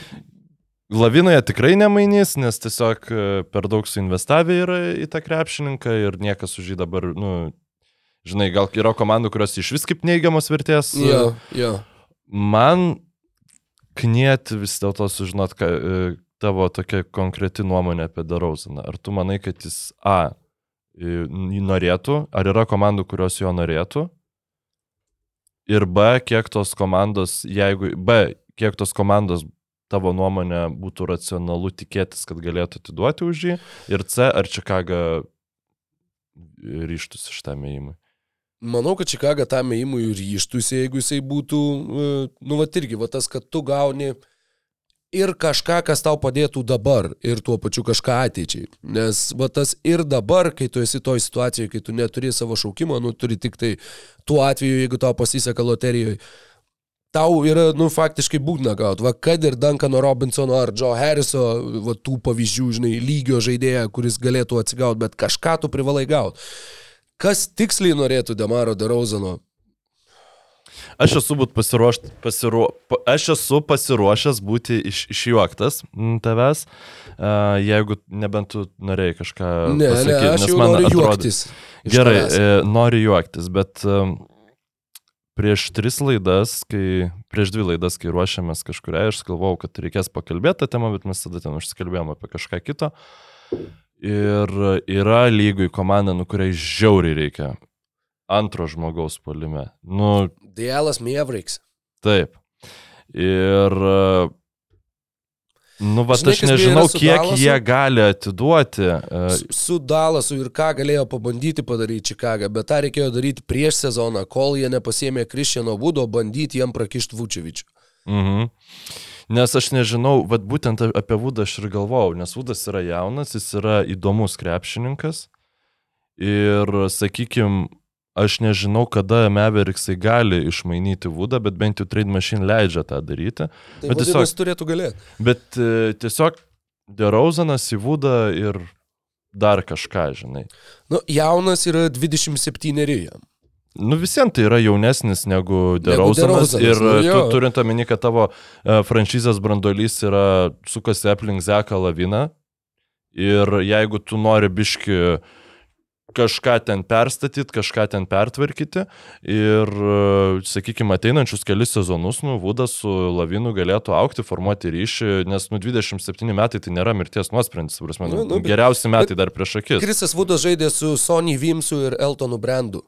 Lavinoje tikrai nemainys, nes tiesiog e, per daug suinvestavę yra į tą krepšininką ir niekas už jį dabar, nu, žinai, gal yra komandų, kurios iš vis kaip neigiamos vertės. e, Jo, jo. Man knieti vis dėlto sužinot, ką, e, tavo tokia konkreti nuomonė apie Darauzaną. Ar tu manai, kad jis A, norėtų, ar yra komandų, kurios jo norėtų? Ir B, kiek tos komandos, jeigu B, kiek tos komandos tavo nuomonė būtų racionalu tikėtis, kad galėtų atiduoti už jį? Ir C, ar Čikaga ryštus šitam įėjimui? Manau, kad Čikaga tam įimui ryštųsi, jeigu jisai būtų, e, nu, va irgi, va tas, kad tu gauni ir kažką, kas tau padėtų dabar, ir tuo pačiu kažką ateičiai. Nes va tas ir dabar, kai tu esi toj situacijoje, kai tu neturi savo šaukimo, nu, turi tik tai tuo atveju, jeigu tau pasiseka loterijoje, tau yra, nu, faktiškai būtina gauti. Va, kad ir Duncano Robinsono ar Joe Harriso, va, tų pavyzdžių, žinai, lygio žaidėją, kuris galėtų atsigauti, bet kažką tu privalai gauti. Kas tiksliai norėtų Demaro Derauzano? Aš esu, būt pasiruošt, pasiruo, pa- aš esu pasiruošęs būti iš, išjuoktas mm, tavęs, jeigu nebent tu norėjai kažką Ne, ne, pasakyti. aš nes jau man noriu atrodo- juoktis. Gerai, tavęs. e, noriu juoktis, bet um, prieš tris laidas, kai, prieš dvi laidas, kai ruošiamės kažkuria, aš galvojau, kad reikės pakalbėti tą temą, bet mes tada ten užsikalbėjome apie kažką kito. Ir yra lygui komanda, nu kuriai žiauriai reikia antro žmogaus polime. Nu, Dielas Mievriks. taip. Ir e, Nu, va, Žinai, aš nežinau, kiek Dallasu? jie gali atiduoti. e, Su- Su Dalasu ir ką galėjo pabandyti padaryti Čikagą, bet tą reikėjo daryti prieš sezoną, kol jie nepasėmė Kristiano Vudo, bandyti jam prakišti Vučevičių. Mhm. Nes aš nežinau, vad būtent apie Vudą aš ir galvojau, nes Vudas yra jaunas, jis yra įdomus krepšininkas ir, sakykime, aš nežinau, kada Meveriksai gali išmainyti Vudą, bet bent jau Trade Machine leidžia tą daryti. Tai Bet tiesiog- turėtų galėti. Bet e, tiesiog Derauzanas į Vudą ir dar kažką, žinai. Nu, jaunas yra 27 jam. Nu visiems tai yra jaunesnis negu Derauzanas ir nu tu jo. turint omeny, kad tavo uh, franšizės brandolys yra sukasi aplink Zeką laviną ir jeigu tu nori biški kažką ten perstatyti, kažką ten pertvarkyti ir, e, sakykime, ateinančius kelius sezonus, nu, Vudas su Lavinu galėtų aukti, formuoti ryšį, nes, nu, 27 metai tai nėra mirties nuosprendis, prasme, nu, Nu, nu, bet- geriausi metai dar prieš akis. Krisas Vudas žaidė su Sony Vimsu ir Eltonu Brandu.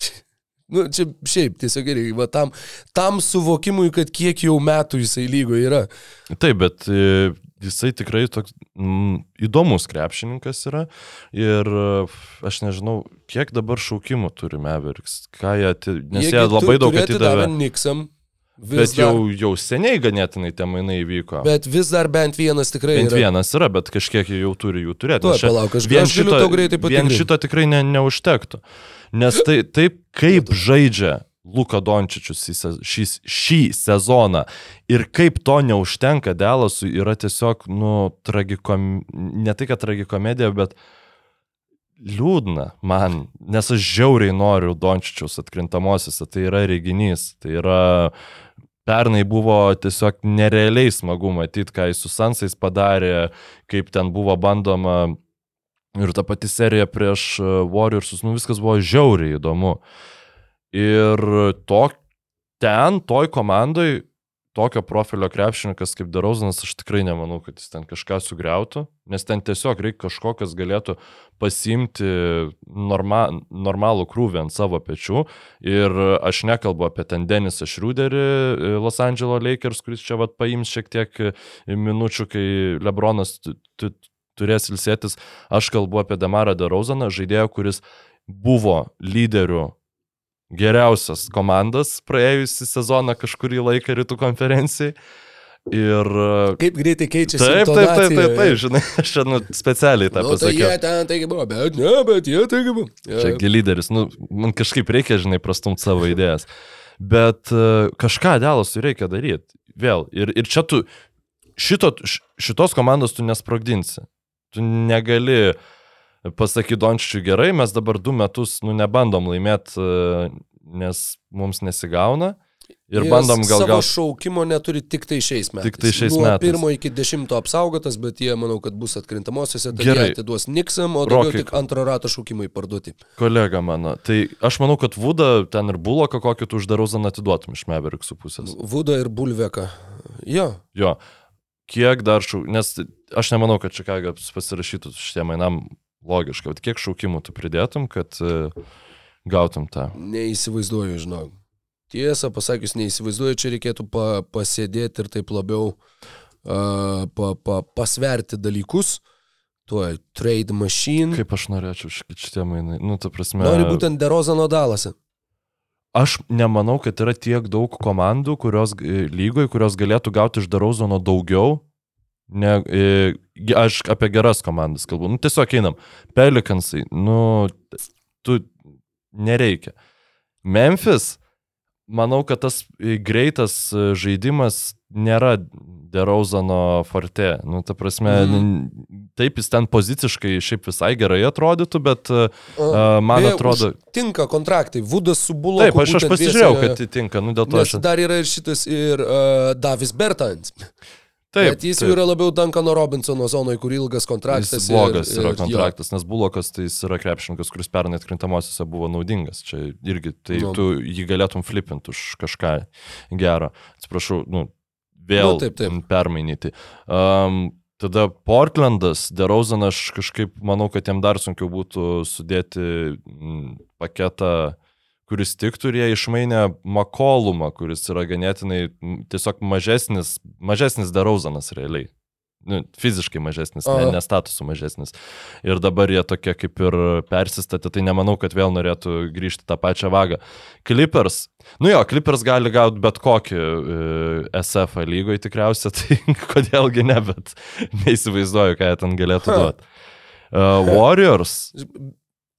Nu, čia šiaip, tiesiog gerai, va tam, tam suvokimui, kad kiek jau metų jisai lygo yra. Taip, bet e, jisai tikrai toks mm, įdomus krepšininkas yra ir e, aš nežinau, kiek dabar šaukimų turi Meveriks, ką jie, ati- nes jie tu- labai daug atidavė. Niksam, vis Bet dar, jau, jau seniai ganėtinai tie mainai įvyko. bet vis dar bent vienas tikrai Bent yra. vienas yra, bet kažkiek jie jau turi jų turėti. Čia palauk, aš- vien šito, greitai vien patikrint. šito tikrai ne, neužtektų. Nes tai taip, kaip žaidžia Luka Dončičius šį, šį, sezoną. Ir kaip to neužtenka Delasui yra tiesiog, nu, tragikom, ne tai, kad tragikomedija, bet liūdna man, nes aš žiauriai noriu Dončičiaus atkrintamosiose, tai yra reginys, tai yra Pernai buvo tiesiog nerealiai smagu matyti, ką jis su Sansais padarė, kaip ten buvo bandoma. Ir ta pati serija prieš e, Warriorsus, nu viskas buvo žiauriai įdomu. Ir to, ten, toj komandai, tokio profilio krepšininkas kaip Darauzanas, aš tikrai nemanau, kad jis ten kažką sugriautų, nes ten tiesiog reikia kažko, kas galėtų pasimti norma, normalų krūvį ant savo pečių. Ir aš nekalbu apie ten Denisą Šrūderį, e, Los Angeles Lakers, kuris čia vat paims šiek tiek e, minučių, kai Lebronas tu- tu- turės ilsėtis. Aš kalbu apie Demarą Darauzaną, žaidėją, kuris buvo lyderių geriausias komandas praėjusį sezoną kažkurį laiką rytų konferencijai. Ir e, Kaip greitai keičiasi. Taip, taip, taip, taip, taip, žinai, aš čia nu, specialiai tą Nu, tai jie pasakiau. ten taigi buvo, bet ne, bet jie taigi buvo. Ja. Čia lyderis, nu, man kažkaip reikia, žinai, prastumti savo idėjas. Bet uh, kažką dėlasui reikia daryti. Vėl. Ir, ir čia tu, šito, šitos komandos tu nesprogdinsi. Tu negali pasakyti Dončičiui gerai, mes dabar du metus, nu, nebandom laimėti, uh, nes mums nesigauna. Ir Jis bandom gal Savo gauti. šaukimo neturi tik tai šiais metais. Tik tai šiais Nuo metais. pirmo iki dešimto apsaugotas, bet jie, manau, kad bus atkrintamosiose. Tai Gerai. atiduos Niksam, o daugiau Rokai. tik antro rato šaukimai parduoti. Kolega mano, tai aš manau, kad Vudą ten ir Buloką kokį tu uždarau zaną atiduotum iš Meveriksų pusės. Vuda ir Bulveka. Jo. Jo, kiek dar šau, nes aš nemanau, kad Čikaga pasirašytų šitie mainam logiškai, bet kiek šaukimų tu pridėtum, kad e, gautum tą. Neįsivaizduoju, žinau. Tiesą pasakius, neįsivaizduoju, čia reikėtų pa, pasėdėti ir taip labiau uh, pa, pa, pasverti dalykus. Tuo trade machine. Kaip aš norėčiau šit- šitie mainai. Nu, ta prasme. Nori būtent Derozano dalase. Aš nemanau, kad yra tiek daug komandų, kurios e, lygoje, kurios galėtų gauti iš Darauzono daugiau. Ne, e, aš apie geras komandas kalbu. Nu, tiesiog einam. Pelikansai, nu, tu nereikia. Memphis, manau, kad tas e, greitas e, žaidimas nėra Derauzano forte. Nu, ta prasme, mm. taip jis ten poziciškai šiaip visai gerai atrodytų, bet uh, A, man beje, atrodo... Tinka kontraktai. Vudas su Buloku. Taip, aš, aš pasižiūrėjau, dviese- kad tinka, nu dėl to aš... dar yra ir šitas ir uh, Davis Bertans. Taip, Bet jis jau yra labiau Duncano Robinsono zonoje, kur ilgas kontraktas. Jis blogas ir, yra ir, kontraktas, nes Bulokas tai jis yra krepšininkas, kuris pernai atkrintamosiose buvo naudingas. Čia irgi, tai Nu. tu jį galėtum flipinti už kažką gero. Atsiprašau, nu, vėl Nu, taip, taip. permainyti. Um, tada Portlandas, Derozan, aš kažkaip manau, kad jam dar sunkiau būtų sudėti paketą kuris tiktų ir jie išmainė Makolumą, kuris yra ganėtinai tiesiog mažesnis, mažesnis Derauzanas realiai. Nu, fiziškai mažesnis, ne, ne statusų mažesnis. Ir dabar jie tokie kaip ir persistatė, tai nemanau, kad vėl norėtų grįžti tą pačią vagą. Clippers. Nu jo, Clippers gali gauti bet kokį e, SF lygoje tikriausiai, tai kodėlgi ne, bet neįsivaizduoju, ką jie ten galėtų duoti. Uh, Warriors.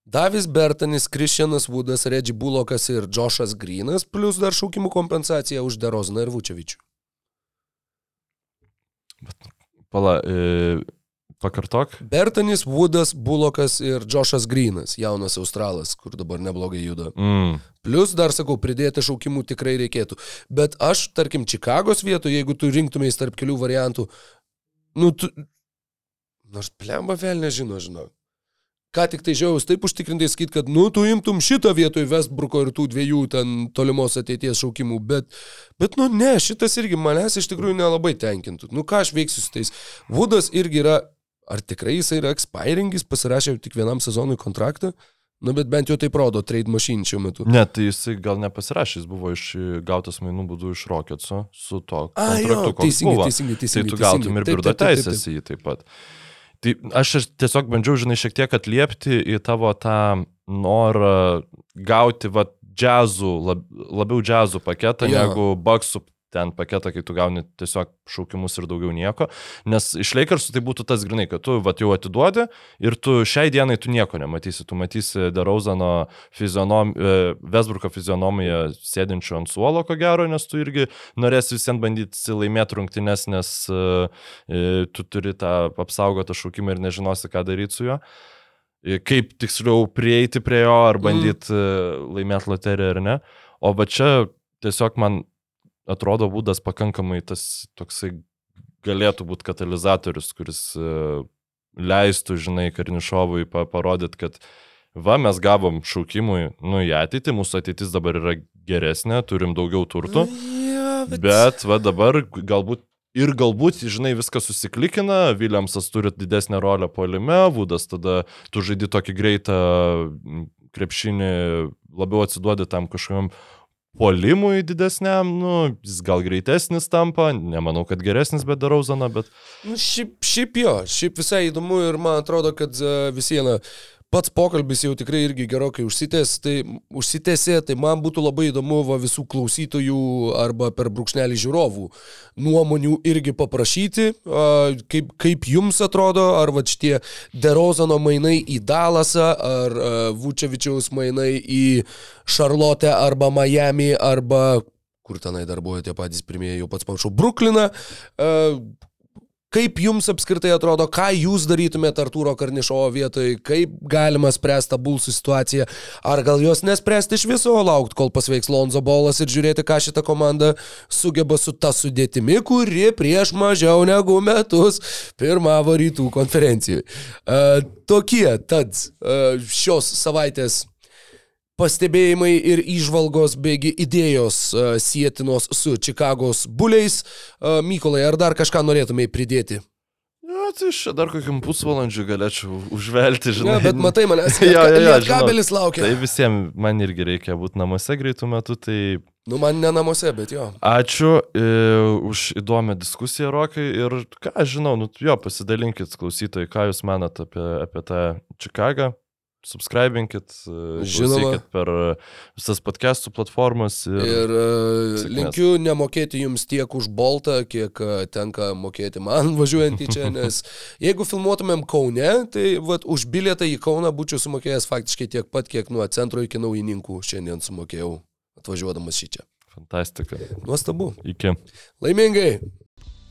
Davis Bertanis, Kristianas Vudas, Reggie Bulokas ir Džošas Grinas, plus dar šaukimų kompensacija už Derozaną ir Vučevičių. Pala, e, pakartok. Bertanis, Vudas, Bulokas ir Džošas Grinas, jaunas australas, kur dabar neblogai juda. Mm. Plus dar sakau, pridėti šaukimų tikrai reikėtų. Bet aš, tarkim, Čikagos vietoje, jeigu tu rinktumės tarp kelių variantų, nu tu... Nors plemba vėl nežino, žinau. Ką tik tai žiaus taip užtikrintai sakyt, kad, nu, tu imtum šitą vietoj Westbrooko ir tų dviejų ten tolimos ateities šaukimų, bet, bet, nu, ne, šitas irgi manęs iš tikrųjų nelabai tenkintų. Nu, ką aš veiksiu su tais? Vudas irgi yra, ar tikrai jis yra expiringis, pasirašė tik vienam sezonui kontraktą? Nu, bet bent jau taip rodo trade machine šiuo metu. Ne, tai jisai gal nepasirašė, jis buvo iš, gautas mainų būdų iš Rocketso su to A, jo, teisingai, buvo. teisingai, Tai teisingai. tu gautum ir Taip, birdo taip, taip, taip, teisės į jį taip pat. Tai aš tiesiog bandžiau, žinai, šiek tiek atliepti į tavo tą norą gauti, va, džiazų, lab, labiau džiazų paketą, Jo. negu baksų ten paketą, kai tu gauni tiesiog šaukimus ir daugiau nieko. Nes iš Lakersų tai būtų tas grinai, kad tu va, jau atiduodi ir tu šiai dienai tu nieko nematysi. Tu matysi Derauzano fizionom, Vesbruko fizionomiją sėdinčių ant suolo, ko gero, nes tu irgi norėsi visiems bandyti laimėti rungtynes, nes uh, tu turi tą apsaugotą šaukimą ir nežinosi, ką daryti su juo. E, Kaip tiksliau prieiti prie jo ar bandyti mm. laimėti loteriją ar ne. O va čia tiesiog man atrodo būdas pakankamai tas toksai galėtų būti katalizatorius, kuris uh, leistų, žinai, Karnišovui pa parodyti, kad va, mes gavom šaukimui, nu, į ateitį, mūsų ateitis dabar yra geresnė, turim daugiau turtų, Ja, bet, bet va dabar galbūt Ir galbūt, žinai, viskas susiklikina, Williamsas turi didesnę rolę polime, Vudas tada tu žaidi tokį greitą krepšinį, labiau atsiduodi tam kažkokiam polimui didesniam, nu, jis gal greitesnis tampa, nemanau, kad geresnis, bet darau zoną, bet... Nu, šiaip, šiaip jo, šiaip visai įdomu ir man atrodo, kad uh, vis viena pats pokalbis jau tikrai irgi gerokai užsitęs, tai, užsitęsė, tai man būtų labai įdomu va, visų klausytojų arba per brūkšnelį žiūrovų nuomonių irgi paprašyti, kaip, kaip jums atrodo, ar va šitie Derozano mainai į Dalasą, ar Vučevičiaus mainai į Šarlotę arba Miami, arba kur tenai dar buvo tie patys pirmieji, jau pats pamiršau, Brukliną. Kaip jums apskritai atrodo, ką jūs darytumėte Artūro Karnišovo vietoj, kaip galima spręsti tą bulsų situaciją, ar gal jos nespręsti iš viso, o laukti, kol pasveiks Lonzo Bolas ir žiūrėti, ką šitą komandą sugeba su ta sudėtimi, kuri prieš mažiau negu metus pirmavo rytų konferencijoje. Uh, tokie tad uh, šios savaitės pastebėjimai ir išvalgos beigi idėjos uh, sėtinos su Čikagos buliais. Uh, Mykolai, ar dar kažką norėtumai pridėti? Na, tai aš dar kokiam pusvalandžiu galėčiau užvelti, žinai. Ne, bet matai manęs, Jo, jo, jo, kabelis laukia. Tai visiems man irgi reikia būti namuose greitų metų, tai Nu, man ne namuose, bet jo. ačiū e, už įdomią diskusiją, Rokai. Ir ką aš žinau, nu jo, pasidalinkit klausytojai, ką jūs manat apie, apie tą Čikagą. Subscribinkit, e, klausykit per visas podcastų platformas. Ir, ir... Uh, sėkmės. linkiu nemokėti jums tiek už boltą, kiek uh, tenka mokėti man važiuojant į čia, nes jeigu filmuotumėm Kaune, tai vat, už bilietą į Kauną būčiau sumokėjęs faktiškai tiek pat, kiek nuo centro iki naujininkų šiandien sumokėjau atvažiuodamas šį čia. Fantastika. Nuostabu. Iki. Laimingai.